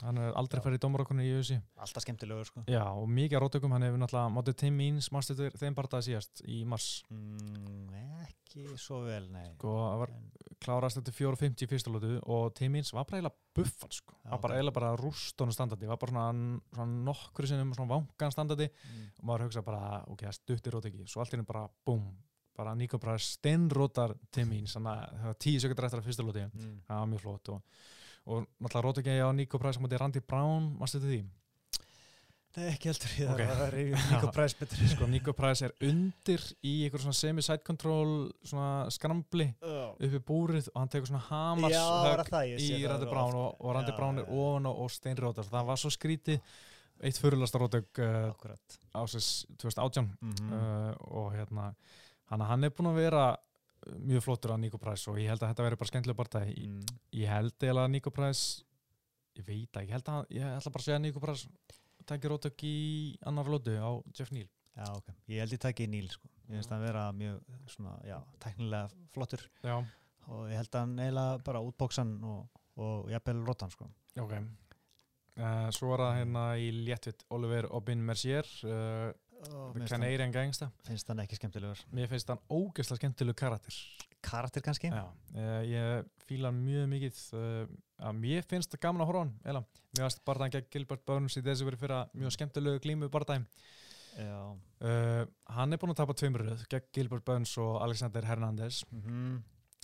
hann er aldrei Já. farið í dómarakunni í UFC alltaf skemmtilegur sko já, og mikið rótökum, hann hefur náttúrulega mótið Tim Means, mannstu þeir- þeim bara það síðast í mars, mm, Ekki svo vel, nei sko, það var klárast þetta 4.50 í fyrsta lótu og Timins var bara eiginlega buffan sko. Já, var bara eiginlega bara rústónu standardi var bara svona, svona nokkru sinnum svona vangan standardi mm. og maður hugsa bara ok, stuttir rót ekki, svo allt í henni bara búm, bara Nico bara steinrótar Timins, þannig að það var tíu sekundur eftir að fyrsta lóti, Mm. það var mjög flott og, og náttúrulega rót ekki á Nico Price mútið Randy Brown, maður stutið því? Nei, ekki heldur ég Ok. það var Nico Price betur. Sko Nico Price er undir í einhver svona semi-side control svona skrambli Já, uppi búrið og hann tekur svona hamars Já, var það það, ég sé í það Randy Brown og, og Randy Brown er ofan og, og steinrótar það var svo skrítið eitt fyrirlasta rótök uh, ásins 2018 mm uh, og hérna hann, er búin að vera mjög flottur að Nico Price og ég held að þetta veri bara skemmtilega bara ég, mm. ég held eða að Nico Price ég veit það, ég held að ég bara að segja að Nico Price takir rótök í annar lótu á Jeff Neal. Já, ok. Ég held ég takki Níl sko. Ég finnst hann vera mjög svona, já, teknilega flottur. Já, og ég held hann eiginlega bara útbóksan og, og jafnvel rótan sko. Ok. Uh, svo er það hérna í léttvitt Oliver Obin Mercier uh, Canadian gangsta finnst hann ekki skemmtilegur. Mér finnst hann ógeðslega skemmtilegu karakter. Karakter kannski? Já, uh, ég fíla hann mjög mikið uh, að mér finnst það gaman að horfa hann eða, mér finnst bara hann gegn Gilbert Burns í þessu verið fyrir að mjög skemmtilegu glímu Já. Uh, hann er búin að tapa tveimuröð gegn Gilbert Burns og Alexander Hernandez. Mm -hmm.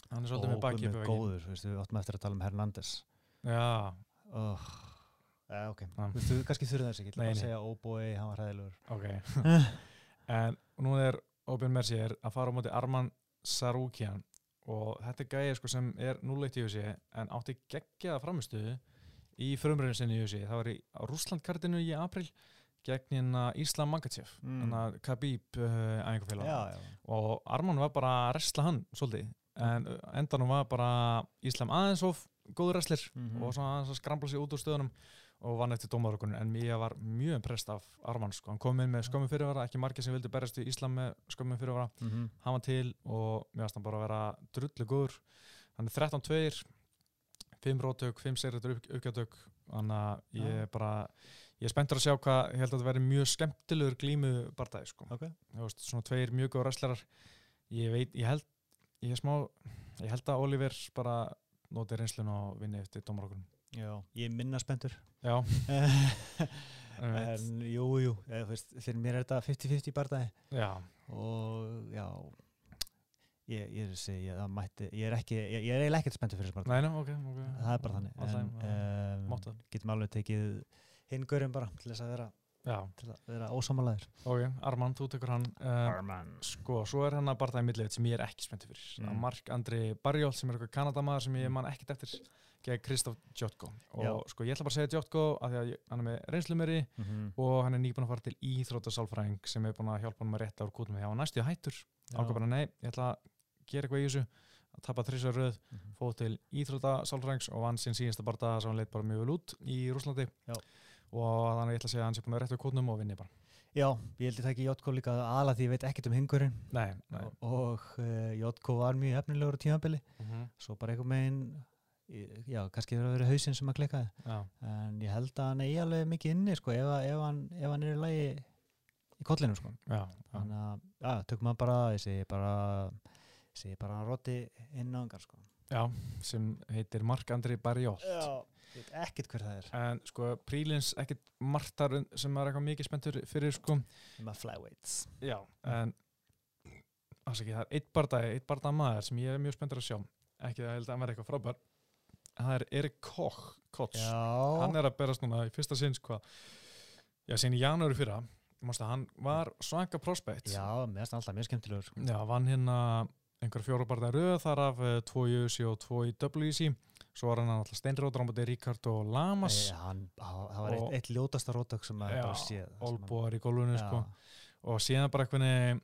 hann er svolítið með baki upp í veginn. góður, við áttum eftir að tala um Hernandez. Já, oh, uh, ok, Já. þú kannski þurfið þess ekki, ég ætla að segja óbói, hann var hræðilegur. Ok. En nú er Open Mercier að fara á móti Arman Sarukian og þetta er gæði sko, sem er 0-1 í USA en átti geggjaða framistuðu í frumröðinu sinni í USA það var í á Rússlandkartinu í april gegn hérna Íslam Mangachev Mm. þannig að Khabib uh, æfingafélag. Og Arman var bara að resla hann svolítið en endanum var bara Íslam aðeins of góður reslir Mhm. og svona aðeins að skrambla sig út úr stöðunum og vann eftir dómarökunum en ég var mjög impressed af Arman sko. hann kom inn með skömmu fyrirvara, ekki margir sem vildi berjast við Íslam með skömmu fyrirvara. Mhm. hann var til og mér varst hann bara að vera drullu góður. Hann er 13-2 5 rótök, 5 segrættur upp, uppgjötök þannig að ég er bara ég er spenntur að sjá hvað, ég held að þetta verði mjög skemmtilegur glímu bardagi sko. ok, Þú veist, svona tveir mjög góður wrestlerar ég veit, ég held ég er smá, ég held að Oliver bara noti reynslun og vinni eftir dómarökunum já, ég minna spenntur. Já, en en, jú, fyrir mér er þetta 50-50 barndagi já, og já ég, ég, er, segi, ég, það mætti, ég er ekki ég, ég er ekkert spenntur fyrir þessu barndagi nei, nei, ok, ok. Það er bara þannig en, um, getum alveg tekið hingurinn bara til þess að vera, já, til að vera ósámalæður ok, Arman, þú tekur hann Arman Sko, svo er hann að barða í millið sem ég er ekki spenntið fyrir. Mm. Mm. Mark Andri Barjól sem er eitthvað Kanadamaður sem ég man ekkert eftir gegn Kristof Djotko. Og Já. sko, ég ætla bara að segja Djotko af því að hann er með reynslumeri mm -hmm. og hann er nýbúin að fara til íþrótasálfræðing sem er búin að hjálpa hann með rétt ár kútum því hann næstu hættur. Ákvað bara, nei, ég ætla að gera eitthvað í þessu að tapa þrísar röð, Mhm. fóð til íþrótasálfræðings og vann sín síðasta barða sem hann leitt bara mjög vel út í Rúslandi. Já. Og þannig að ég ætla að segja að hann sé búin að rétt ár kútum og vinni bara. já, ég held ég taki Jótko líka aðla því ég veit ekkert um hingurinn Nei, nei. og, og uh, Jótko var mjög efnilegur á tímabili Mm -hmm. svo bara einhver megin já, kannski verið að vera hausinn sem að klikkaði Já, en ég held að hann eigi alveg mikið inni sko, ef, ef, hann, ef hann er í lagi í kollinu sko. þannig að, já, tökum hann bara ég segi bara ég segi bara hann roti inn á hangar sko. Já, sem heitir Mark Andri Barjól já, ég veit ekkert hver það er. En sko prílins ekkit martar sem er eitthvað mikið spenntur fyrir sko. Að flyweights. Já, en afsaki, það er eitt bardagi, eitt bardagi maður sem ég er mjög spenntur að sjá. Ekki að ég held að hann verði eitthvað frábær það er Erik Koch Koch, hann er að berast núna í fyrsta sinns hvað já, sín í janúri fyrra. Mástu, hann var svaka prospect já, hann alltaf mjög skemmtilegur sko. Já, vann hérna einhver fjóra barða röð þar af uh, tvo í UC og tvo í WC svo var hann alltaf steinrótur á móti Ríkard og Lamas. Ei, hann, það var eitt, eitt ljótasta rótök sem Já, bara séð olbúar í Já. sko. og síðan bara eitthvað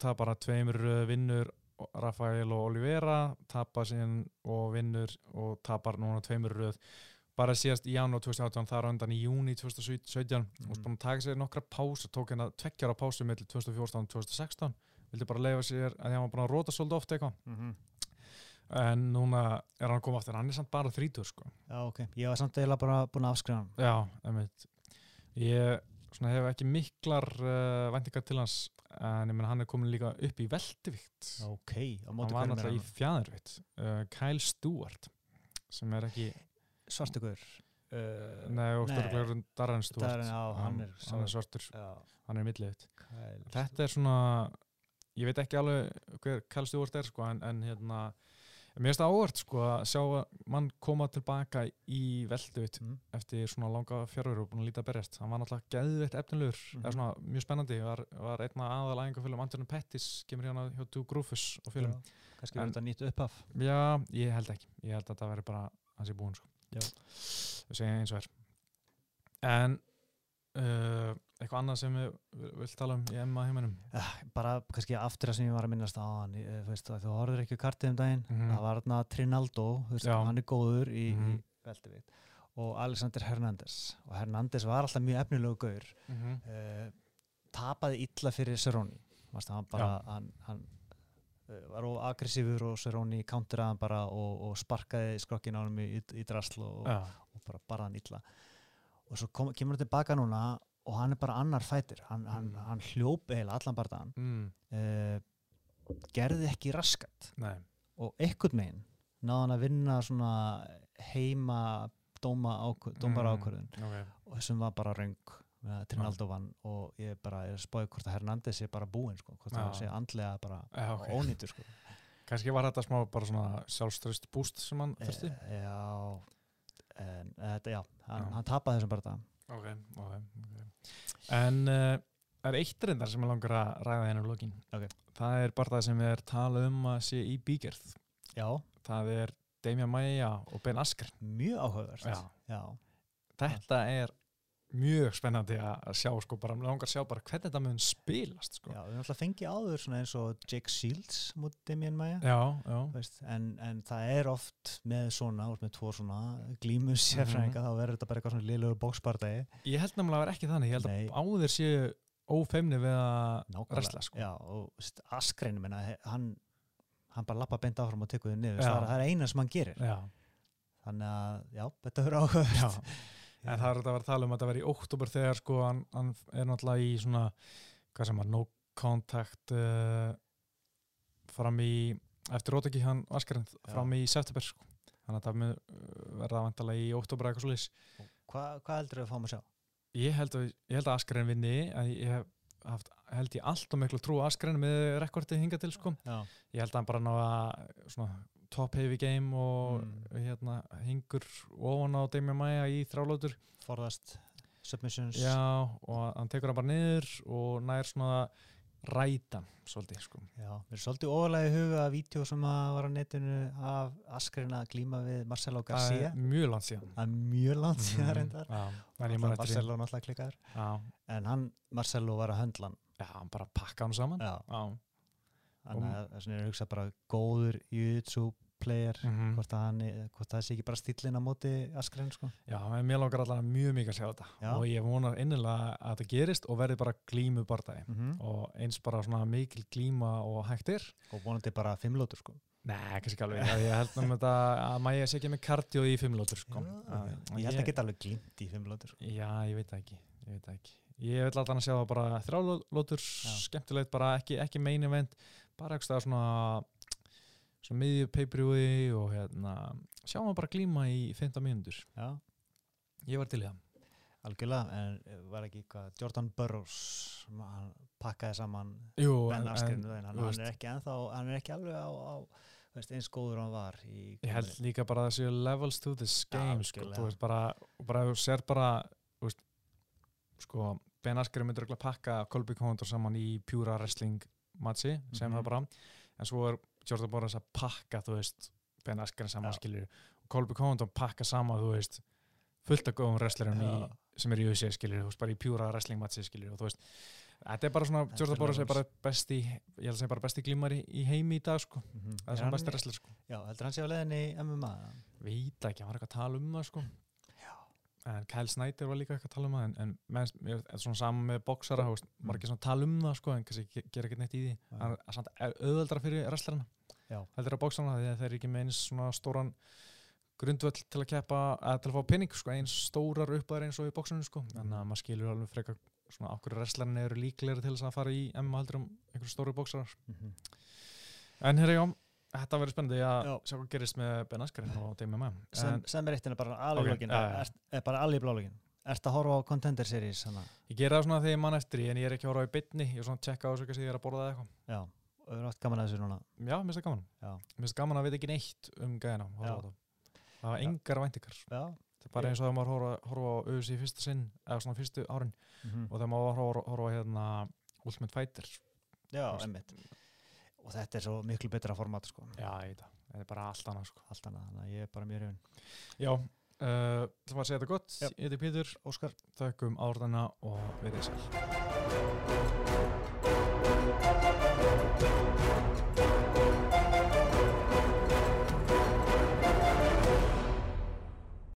það bara tveimur röð vinnur Rafael og Olivera tapar síðan og vinnur og tapar núna tveimur röð. Bara síðast í janúar 2018 þar á undan í júni 2017 Mhm. og búin að taka sér nokkra pásu tók hérna tveggjara pásu mellir 2014 og 2016 vildi bara leifa sér að hann var búin að róta svolítið ofta eitthvað. Mhm. en núna er hann koma aftur. Hann er samt bara þrítur sko. Já, ok, ég var samt eiginlega bara búin að afskrifa hann. Já, einmitt. Ég svona, hef ekki miklar uh, væntingar til hans en ég menn hann er komin líka upp í veldivikt ok, á hann móti var hverjum er náttúrulega í hann? fjæðurvitt uh, Kyle Stewart sem er ekki svartugur uh, Nei, og störglegur Darren Stewart. Darren, já, hann er hann er svartur, já, hann er millivitt Kyle Þetta er svona ég veit ekki alveg hver Kyle Stewart er sko, en, en hérna mér finnst það óvart sko, að sjá að mann koma tilbaka í veldivitt Mm. eftir svona langa fjárveru og búin að líta berjast hann var náttúrulega geðveitt efnilegur Mhm. eða svona mjög spennandi, var, var einna aðal æfingafölum Antonin Pettis, kemur hérna hjá Two Grufus og fölum, En- verður þetta nýtt upphaf já, ég held ekki ég held að það veri bara hans í búin sko. Já. við segjum eins og er en uh, eitthvað annað sem við vilt tala um í Emma heiminum? Uh, bara kannski aftur að sem ég var að minnast á hann ég, þú horfður ekki kartið um daginn. Mhm. það var þarna Trinaldo veist, hann er góður í, Mhm. í veldivikt og Alexander Hernández. Og Hernández var alltaf mjög efnilegu gaur. Mm -hmm. uh, tapaði illa fyrir Cerrone. Varst, hann, bara, hann, hann var of aggressífur og Cerrone counteraði hann bara og, og sparkaði skrokkin á hann í, í drasl og, og bara barði hann illa og svo kom, kemur hann tilbaka núna og hann er bara annar fætir. Hann, hann, Mm. hann hljóp eða allan barðan mm, uh, gerði ekki raskat. Nei. Og einhvern megin náði hann að vinna svona heima dóma ákvörð, dómara ákvörðun. mm, okay. og þessum var bara röng með Trinaldo vann. Og ég bara er spáði hvort að Hernández sé bara búinn sko, hvort það sé andlega bara Já, ok. ónýtur sko. kannski var þetta smá bara svona sjálfströst búst sem hann þurfti? E, já en þetta, já, hann, hann tapaði þessum bara ok, ok, ok. En uh, er eitt reyndar sem ég langar að ræða hennar lokin. Ok. Það er bara það sem við er talað um að sé í bígerð. já, Það er Damian Maia og Ben Askren. mjög já, Þetta er mjög spennandi að sjá, sko, bara mig langar að sjá bara hvernig þetta mun spilast, sko. já, við alltaf fengið áður svona eins og Jake Shields mútið Damien Maia Já, já. Veist, en, en það er oft með svona, með tvo svona glímus sérfræðinga, Mhm. þá verður þetta bara eitthvað svona liðlegur bóksbardagi Ég held nefnilega að vera ekki þannig, ég held Nei. að áður séu ófeimni við að Wrestla, sko. já, og Askren, minna, hann, hann bara lappa beint áfram og tekur þið niður það er, eina sem hann gerir Já, þannig að, já, þetta verður já. En það er þetta að vera að tala um að þetta verði í óttúber þegar sko hann, hann er náttúrulega í svona, hvað sem var, no contact uh, fram í, eftir rótaki hann Askarinn, fram í september sko. Þannig að það uh, verða vantalega í óttúber eitthvað svolítið. Hva, hvað heldur við að fáum að sjá? Ég held að, ég held að Askarinn vinni, en ég hef haft, held ég allt og miklu trú Askarinn með rekordið hinga til sko. Já, Ég held að hann bara ná að svona top heavy game og Mm. hérna hingur ofan á Damian Maia í þrálótur forðast submissions Já, og hann tekur hann bara niður og nær svona rætan svolítið, sko. Já, mér er svolítið ofalega í huga að vídeo sem að var á netinu af Askren að glíma við Marcelo Það Garcia mjög langt síðan. það er mjög langt síðan Mhm, reyndar Já, Það. Marcelo náttúrulega klikkar Já, en hann, Marcelo var að höndla hann já, hann bara pakka hann saman. Já, Já. þannig að vegna er að hugsa bara góður YouTube player Mhm. hvort, að hann, hvort það sé ekki bara stílinn á móti Askren sko. Já, mér langar allavega mjög mikið að sjá þetta. Já. Og ég vonar innilega að þetta gerist og verði bara glímu bardagi. mm Og eins bara svona mikil glíma og hægt er. og vonandi bara fimmlótur sko. Nei, kannski ekki alveg. Ég held um þetta að maður sé ekki með kardio í fimmlótur, sko. Ég held að geta alveg glímt í fimmlótur sko. Já, ég veit það ekki, ég veit það ekki. Ég vil alltaf að sjá það bara þrjálótur, skemmtilegt, bara ekki, ekki main event, bara ekki svona, svona miðju peipriúi og hérna, sjá maður bara glíma í 15 mínútur. Já, Ég var til í það. algjörlega en var ekki hvað Jordan Burroughs hann pakkaði saman Jú, en, en hann, hann er ekki ennþá hann er ekki alveg á, á veist, eins góður hann var í ég held líka bara að það séu levels to this game, sko, algjörlega. þú veist, bara, bara þú sér bara, veist, sko, Ben Askren myndur örugglega pakka Colby Condor saman í pjúra wrestling matchi, sem Mhm. það bara, en svo er Jordan Borras að pakka, þú veist, Ben Askren saman, skilur, og Colby Condor pakka saman, þú veist, fullt af góðum wrestlerum sem er í USA, skilur, þú veist, bara í pjúra wrestling matchi, skilur, og þú veist, þetta er bara svona, Þetta Jordan er Borras er bara besti, ég held að segja bara besti glímari í heimi í dag, sko, Mhm. það Er er svona besti wrestler, sko. Já, heldur hann sé á leiðinni í MMA Veit ekki, hann var eitthvað að tala um það, sko. En Kyle Snyder var líka eitthvað að tala um það, en, en með, svona saman með veist, Mm. margir svona að tala um það, sko, en kannski ge- gera ekkert neitt í því. Það er samt auðveldra fyrir wrestlerina. Já. Heldur að boksarana, því að þeir eru ekki með eins svona stóran grundvöll til að keppa, eða til að fá penning, sko, eins stórar uppæður eins og í boksunum, sko. En að maður skilur alveg frekar svona okkur wrestlerina eru líklegri til þess að fara í MMA heldur um einhverju stóru boksarar. En hér já, þetta verður spennandi að Já. sjá hvað gerist með Ben Askren og Demi Mann. sem, sem er eitt en bara Ok, okay, er, er bara alveg blálogin Ertu að horfa á Contender Series hana? Ég gera það svona þegar ég mann eftir en ég er ekki að horfa á í bytni, ég er svona að tjekka á þessu hvað ég er að borða eða eitthvað. Já, og við erum átt gaman að þessu núna Já, mér finnst það gaman. Mér finnst gaman að vita ekki neitt um gæðina. þetta. Það var engar væntingar. Já, Það er bara eins og þegar maður horfa, horfa á auðvitað í fyrsta sinn, eða svona fyrstu árin, mm og þegar maður horfa, horfa hérna Ultimate Fighter. já Þú og þetta er svo miklu betra format sko. Já, ég veit það, þetta er bara allt annað sko. Allt annað, þannig að ég er bara mjög reyðin Já, uh, það var að segja þetta gott. Ég heiti Pítur, Óskar, þakkum áðurna og við erum sér